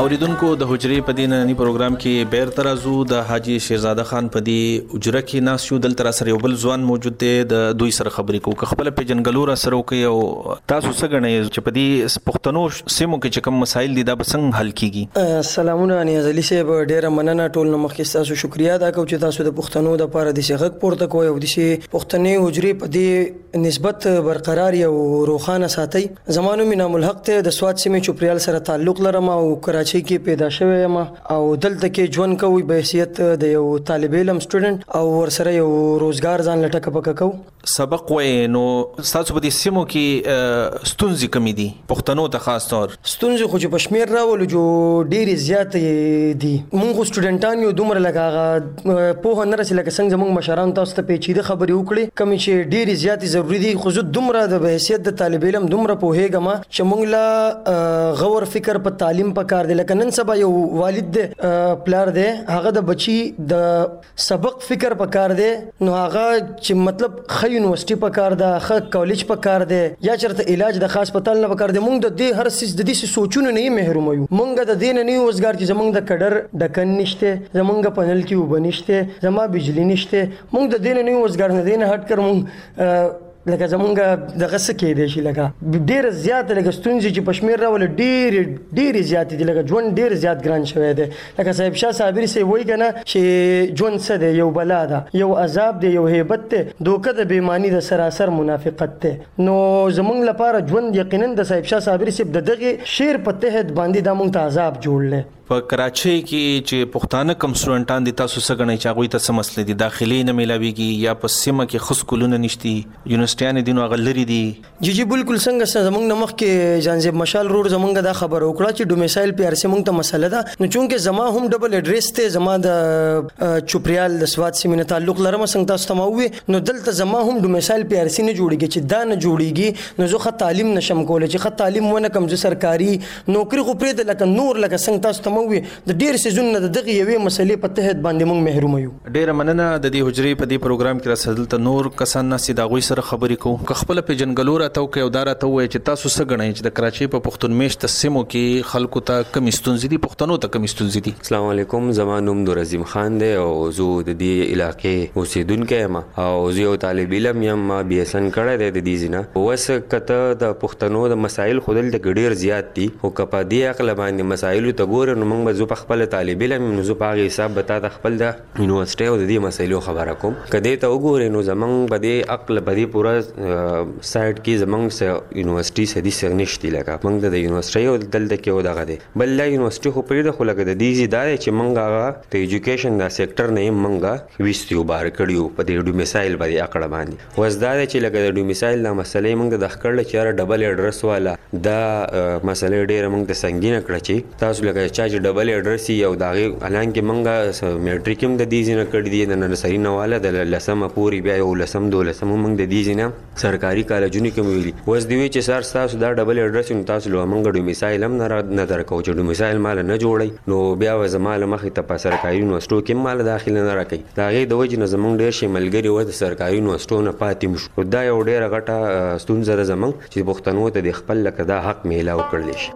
اوریدونکو د حجرې په دې ننني پروګرام کې بیر ترازو د حاجی شیرزاده خان په دې اجره کې ناس یو دلته را سره یو بل ځوان موجود دی د دوی سره خبرې کوو که خپل پیجنګلو را سره وکي او تاسو څه غنئ چې په دې پښتنو سیمو کې چې کوم مسایل دي دا به څنګه حل کیږي سلامونه اني ازلی صاحب ډیره مننه ټول نو مخکې تاسو شکریا ادا کوم چې تاسو د پښتنو د پاره د شغک پورته کوی او د شي پښتنې اجرې په دې نسبت برقرار یو روخانه ساتي زما نوم انعام الحق دی د سوات سیمې چوپریال سره تعلق لرم او کراچۍ کې پیدا شوی یم او دلته کې ژوند کوي به حیثیت د یو طالب علم سټوډنټ او ورسره یو روزګار ځان لټکه پکه کو سبق وای نو تاسو په دې سیمو کې ستونزې کمی دي پښتنو ته خاص طور ستونزې خو چې پښمیر راول جو ډېری زیات دي مونږ سټوډنټان یو دومره لګاغه پوهه نه رسي لکه څنګه زموږ مشران تاسو ته پیچیده خبرې وکړي کوم چې ډېری زیاتې ضروری دي خو زه دومره د حیثیت د طالب علم دومره پوهیږم چې موږ لا غور فکر په تعلیم په کار دی لکه نن سبا یو والد دی پلار دی هغه د بچي د سبق فکر په کار دی نو هغه چې مطلب ښه یونیورسټي په کار ده ښه کالج په کار دی یا چرته علاج د خاص پتال نه په کار دی مونږ د دې هر سیس د دې سوچونو نه محروم یو مونږ د دې نه نه وزګار چې زمونږ د کډر ډکن نشته زمونږ په نل کې وب نشته زما بجلی نشته مونږ د دې نه نه وزګار نه دین هټ کر مونږ لکه زمونږ دغه څه کې دی شي لکه ډیر زیات لکه ستونزې چې پښمیر راول ډیر ډیر زیات دي لکه ژوند ډیر زیات ګران شوی دی لکه صاحب شاه صابر سی وای کنه چې جون څه دی یو بلا ده یو عذاب دی یو هیبت ته دوکه د بیمانی د سراسر منافقت ته نو زمونږ لپاره جون یقینا د صاحب شاه صابر سی د دغه شعر په تحت باندې د مونږ ته عذاب جوړل په کراچۍ کې چې پښتانه کم سټوډنټان دي تاسو څنګه نه چاغوي ته سمسلې دي داخلي نه ملاويږي یا په سیمه کې خص کولونه نشتی یونیورسيټیان دي نو غلري دي جی جی بالکل څنګه څنګه زمونږ نه مخکې جانزیب مشال رور زمونږ دا خبر وکړه چې ډومیسایل پی ار سی مونږ ته مسله ده نو چونکه زما هم ډبل اډریس ته زما د چوپریال د سواد سیمې نه تعلق لرم څنګه تاسو ته وی نو دلته زما هم ډومیسایل پی ار سی نه جوړیږي چې دا نه جوړیږي نو زه خه تعلیم نشم کولای چې خه تعلیم ونه کم زه سرکاري نوکری خو پرې د لکه نور لکه څنګه تاسو ته وی د ډیر سیزون نه د دغه یوې مسلې په تحت باندې موږ محروم یو ډیره مننه د دې حجرې په دې پروګرام کې رسېدل ته نور کسان نه سي دا غوي سره خبرې کو که خپل په جنګلو را تو کې او دارا ته وای چې تاسو څه غنئ چې د کراچۍ په پښتون میشت سیمو کې خلکو ته کم ستونزې دي پښتنو ته کم ستونزې دي السلام علیکم زما نوم نور عظیم خان دی او زه د دې علاقې اوسیدونکی یم او زه یو طالب علم یم ما بی اس ان کړی دی د دې ځینه اوس که ته د پښتنو د مسایل خو دلته کې ډېر زیات دي خو که په دې هکله باندې مسایلو ته ګورې نو موږ به زه په خپله طالب علم یم نو زه په هغې حساب به تا ته خپل د یونیورسټۍ او د دې مسایلو خبره کوم که دې ته وګورې نو زموږ په دې هکله په دې پوره سایډ کې زموږ څه یونیورسټي څه دي څه نشتي لکه موږ ته د یونیورسټۍ او دلته کې او دغه دی بل دا یونیورسټي خو پرېږده خو لکه د دې ځي دا دی چې موږ هغه د ایجوکېشن دا سېکټر نه یې موږ ویستی او بار کړی وو په دې ډومیسایل به دې اکړه باندې وس دا دی چې لکه د ډومیسایل دا مسله موږ د خکړل چې یاره ډبل اډرس والا دا مسله ډیره موږ د سنگینه کړ چې تاسو لکه چا چې ډبل اډرس یو داغه الان کې موږ میټریک هم د دې زینه کړ دی د نرسری نواله د لسمه پوری بیا یو لسم دو لسم موږ د دې زینه سرکاری کالجونو کې مو ویلي وس دی وی چې سر تاسو دا ډبل اډرس نو تاسو له موږ ډومیسایل هم نه نه درکو چې ډومیسایل مال نه جوړي نو بیا و زما له مخې ته په سرکاري یونیورسټو کې مال داخله نه راکې دا غي د وجې نه زمونږ ډیر شي ملګری و د سرکاري یونیورسټو نه پاتې شو دا یو ډیر غټه ستونزه ده زمونږ چې پښتنو ته د خپل لکه دا حق میلاو کړل شي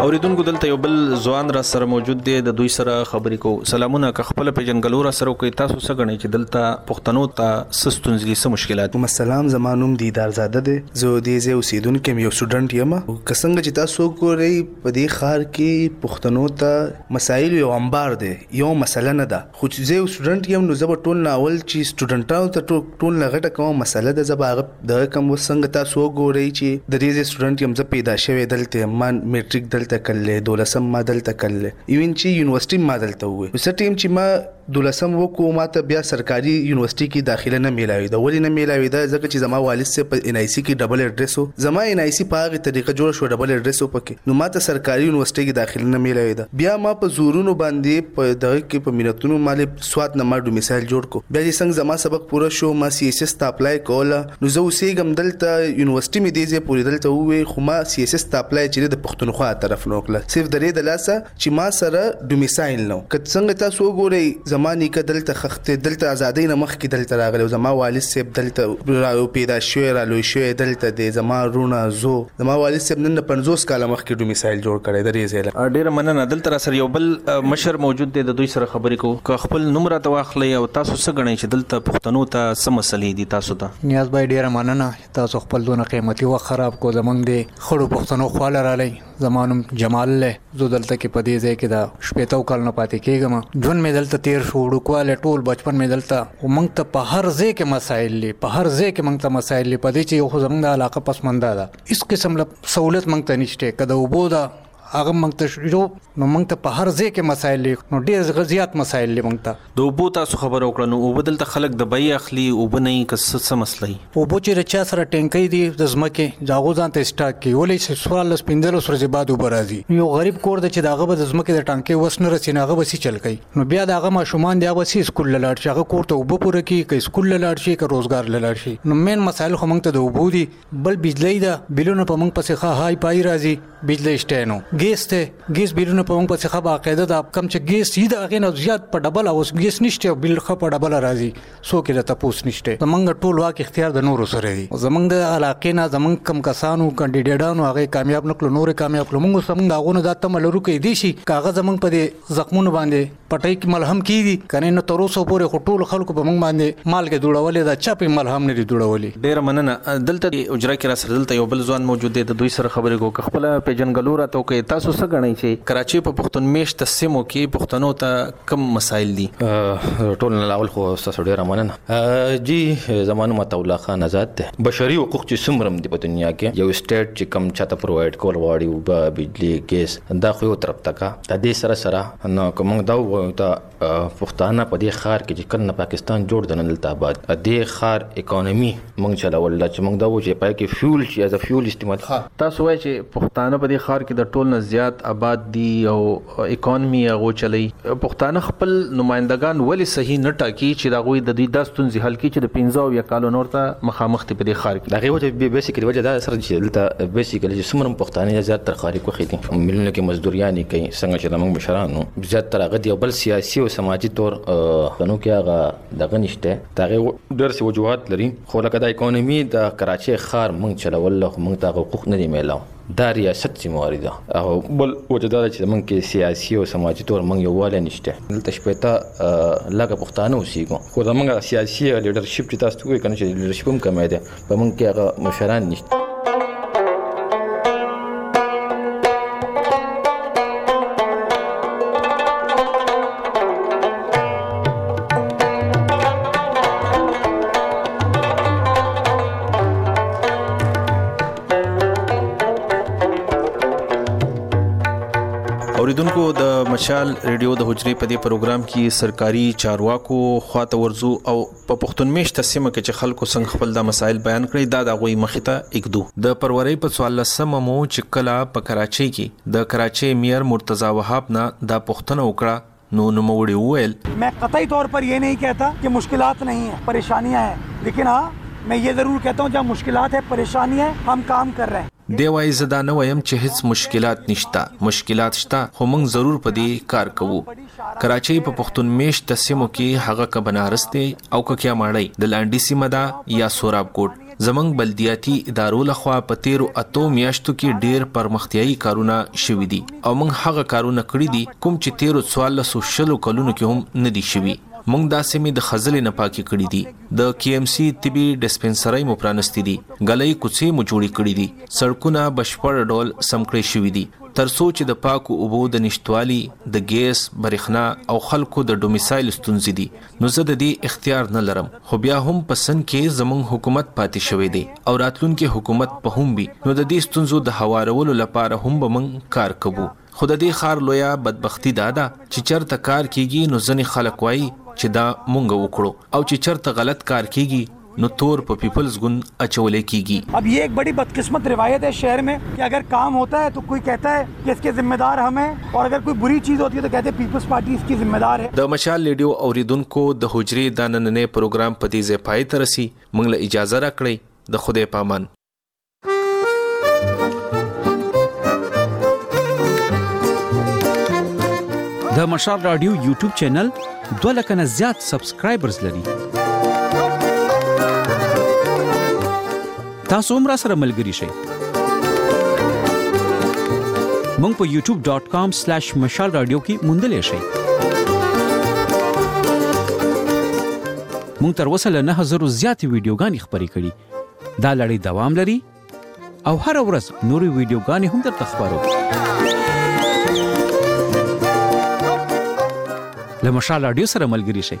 اوریدونکو دلته یو بل ځوان را سره موجود دی د دوی سره خبرې کو سلامونه که خپل په جنګلو را سره کوي تاسو څه غنئ چې دلته پښتنو ته سستونز دي سم مشکلات هم سلام زما نوم دیدار زاده دی زه دې زه اوسیدونکو یو سټوډنټ یم که څنګه چې تاسو ګورئ په دې خار کې پښتنو ته مسایل یو انبار دی یو مسله نه ده خو چې زه یو سټوډنټ یم نو زه به ټول نه اول چې سټوډنټانو ته ټول نه غټه کومه مسله ده زه به هغه دغه کوم اوس څنګه تاسو وګورئ چې د دې ځای سټوډنټ یم زه پیدا شوی دلته یم ما میټریک دلته کړلی دولسم ما دلته کړلی ایون چې یونیورسټي ما دلته ووی نو څه ټیم چې ما دولسم وکړو ما ته بیا سرکاري یونیورسټي کې داخله نه میلاوېده ولې نه میلاوېده ځکه چې زما والد صاحب په ان آی سي کې ډبل اډرس و زما ان آی سي په هغې طریقه جوړه شوه ډبل اډرس و پکې نو ماته سرکاري يونيورسټۍ کې داخله نه ميلاوې ده بيا ما په زورونو باندې په دغه کې په مينتونو مالې سوات نه ما ډوميسايل جوړ کو بيا چې څنګه زما سبق پوره شو ما سي اس اس ته اپلاي کوله نو زه اوسيږم دلته يونيورسټي مې دې ځای پورې دلته ووې خو ما سي اس اس ته اپلاي چيرې د پښتونخوا طرف نه وکړه صرف درې د لاسه چی ما سره ډومیسایل نه و که څنګه تاسو وګورئ زما نیکه دلته خښ دی دلته ازادۍ نه مخکی دلته راغلی و زما والد صیب دلته را و پیدا شوی را لوی شوی دلته دی زما روڼه زو زما والد صیب نن نه پنځوس کاله مخکی ډومیسایل جوړ کړی د ریزی له ډیره مننه دلته راسره یو بل مشر موجود دی د دوی سره خبری کوو که خپل نوم راته واخلئ او تاسو څه ګڼئ چی دلته پښتنو ته څه مسلې دی تاسو ته. نیاز بای ډیره مننه چی تاسو خپل دونه قیمتی وخت خراب کو زمونږ دی خړو پښتنو خواله رالی. زما نوم جمال دی زه دلته کې په دې ځای کې د شپېتو کال نه پاتې کېږم ژوند مې دلته تیر شو وړوکوالی ټول بچپن مې دلته خو موږ ته په هر ځای کې مسایل دي په هر ځای کې موږ ته مسایل دي په دې چې یو خو زموږ د علاقه پسمنده ده هیڅ قسم له سهولت موږ ته نشته که د اوبو ده هغه موږ ته شو نو موږ ته په هر ځای کې مسایل دي نو ډېر زیات مسایل دي موږ ته د اوبو تاسو خبره وکړه نو اوبه دلته خلک د بيي اخلي اوبه نه يي که څه څه مسله يي. اوبه چی د چا سره ټینکی دی د زمکی د هغو ځان ته اسټاک کی ولی چی څوارلس پنځلس ورځی بعد اوبه راځی نو یو غریب کور ده چی د هغه به د زمکی د ټانکی وس نه رسی نو هغه به سی چل کوی نو بیا د هغه ماشومان دی هغه به سی اسکول له لاړ شی هغه کور ته اوبه پوره کی که اسکول له لاړ شی که روزګار له لاړ شی نو مین مسایل خو موږ ته د اوبو دی. بل بجلی ده بیلونه په موږ پسې ښه های پای راځي بجلی شته نو ګیس ته ګیس بیلونه په موږ پسې ښه باقاعده ده کم چې ګیس یې د هغې نه زیات په ډبل اوس ګیس نشته او بیل ښه په ډبل راځي څوک یې د تپوس نشته زمونږ ټول واک اختیار د نورو سره دی زمونږ د علاقې نه زمونږ کم کسانو کاندیډیډانو هغه کامیاب نکړو نور کامیاب کړو موږ سمونږ هغه نه دا تمه لرو کې دي شي کاغذ زمونږ په دې زخمونو باندې پټۍ کې ملهم کیږي کنه نو تر اوسه پورې خو ټول خلکو په موږ باندې مالګه دوړولې ده چا په ملهم نه دي دوړولې ډیر مننه دلته د اجرا کې را سره دلته یو بل ځوان موجود دی د دوی سره خبرې کو که خپل پیجنګلو را تو کې تاسو څه غنئ چې کراچي په پښتون میشت سیمو کې پښتنو ته کم مسایل دي ټول نه لاول خو تاسو ډیر مننه جی زمانو مت الله خان آزاد ده بشري حقوق چې سمرم دي په دنیا کې یو سټیټ چې کم چاته پروواید کول غواړي او بجلی ګیس دا خو یو طرف تکا د دې سره سره نو که موږ دا ووایو ته پښتانه په دې ښار کې چې کله نه پاکستان جوړ دنه دلته آباد دې ښار اکانومي موږ چلول دا چې موږ دا وو چې پای کې فیول چې از فیول استعمال تاسو وایي چې پښتانه په دې ښار کې د ټول نه زیات آباد دي او اکانومي هغه چلی پښتانه خپل نمائندګان ولې صحیح نه ټاکي چې دا غوي د دوی د ستونزې حل کړي چې د 15 او یا کالو نور ته مخامخ دي په دې ښار کې دا غوي وجه بیسیکلی وجه دا سره چې دلته بیسیکلی چې سمرم پښتانه زیات تر خاري کوخې دي ملونه کې مزدوریانې کوي څنګه چې زموږ مشرانو زیات تر هغه د یو بل سیاسي او سماجي تور تنو کې هغه دغه نشته دا غي ډېر څه وجوهات لري خو لکه د اکونومي د کراچۍ ښار موږ چلول له موږ ته حقوق نه دی میلاو دا ریاست ذمہواري ده او بل وجه دا چې موږ کې سیاسي او سماجي تور موږ یووالی نشته دلته شپېته لږه پښتانه اوسېږو خو زموږ سیاسي لیډرشپ چې تاسو وایي کنه چې لیډرشپ هم کمه ده په موږ کې هغه مشران نشته اوریدونکو د مشال ریډیو د حجرې په دې پروګرام کې سرکاري چارواکو خواته ورزو او په پښتون مېشته سیمه کې چې خلکو څنګه خپل دا مسایل بیان کړئ دا د هغوئ مخې ته اږدو. د فرورۍ په څوارلس مه مو چې کله په کراچۍ کې د کراچۍ مېئر مرتضی وهاب نه دا پوښتنه وکړه نو نوموړي وویل. مې قطعي طور پر یې نهي کهتا چې مشکلات نهي هې، پرېشانیان هې، لیکن ها مې یې ضرور کهتا هو جهاں مشکلات هې، پرېشانیان هې، هم کام کر رهې هې. دی وايي، زه دا نه وایم چې هېڅ مشکلات نشته، مشکلات شته، خو موږ ضرور په دې کار کوو. کراچۍ په پښتون مېشته سیمو کې هغه که بنارس دی او که کیاماړۍ د لانډي سیمه ده یا سوراب کوټ، زموږ بلدیاتي ادارو له خوا په تېرو اتو میاشتو کې ډېر پرمختیایي کارونه شوي دي او موږ هغه کارونه کړي دي کوم چې تېرو څوارلسو شلو کلونو کې هم نه دي شوي. موږ دا سیمې د خځلې نه پاکې کړي دي. د کي ایم سي طبي ډسپنسرۍ مو پرانستې دي، ګلۍ کوڅې مو جوړې کړې دي، سړکونه بشپړ ډول سم کړی شوي دي، تر څو چې د پاکو اوبو د نشتوالي، د ګیس، برښنا او خلکو د ډومیسایل ستونزې دي، نو زه د دې اختیار نه لرم، خو بیا هم په سند کې زموږ حکومت پاتې شوی دی او راتلونکی حکومت به هم وي، نو د دې ستونزو د هوارولو لپاره هم به موږ کار کوو. خو د دې ښار لویه بدبختي دا ده چې چرته کار کیږي نو ځنې خلک وایي چې دا مونږ وکړو او چې چرته غلط کار کیږي نو تور په پیپلز ګوند اچولې کیږي. اب یه ایک بډی بدقسمت روایت هې شهر مې کې اګر کام هوتا هې تو کوی کهتا هې کې اسکې ذمه دار هم هې اور اګر کوی بری چیز هوتی هې تو کهتی هې پیپلز پارټی اسکی ذمه دار هې. د مشال رېډیو اوریدونکو د حجرې دا نننی پروګرام په دې ځای پای ته رسي مونږ له اجازه راکړئ د خدای په امان. د مشال رادیو یوټیوب چینل دوه لکه نه زیات سبسکرایبرز لري تاسو هم را سره ملګري شئ مونږ په youtube.com/mashalradio کې موندلې شئ مونږ تر اوسه له 9000 زیات ویډیوګانې خبرې کړې دا لړۍ دوام لري او هر ورځ نورې ویډیوګانې هم درته خبرو له مشال رادیو سره ملګري شئ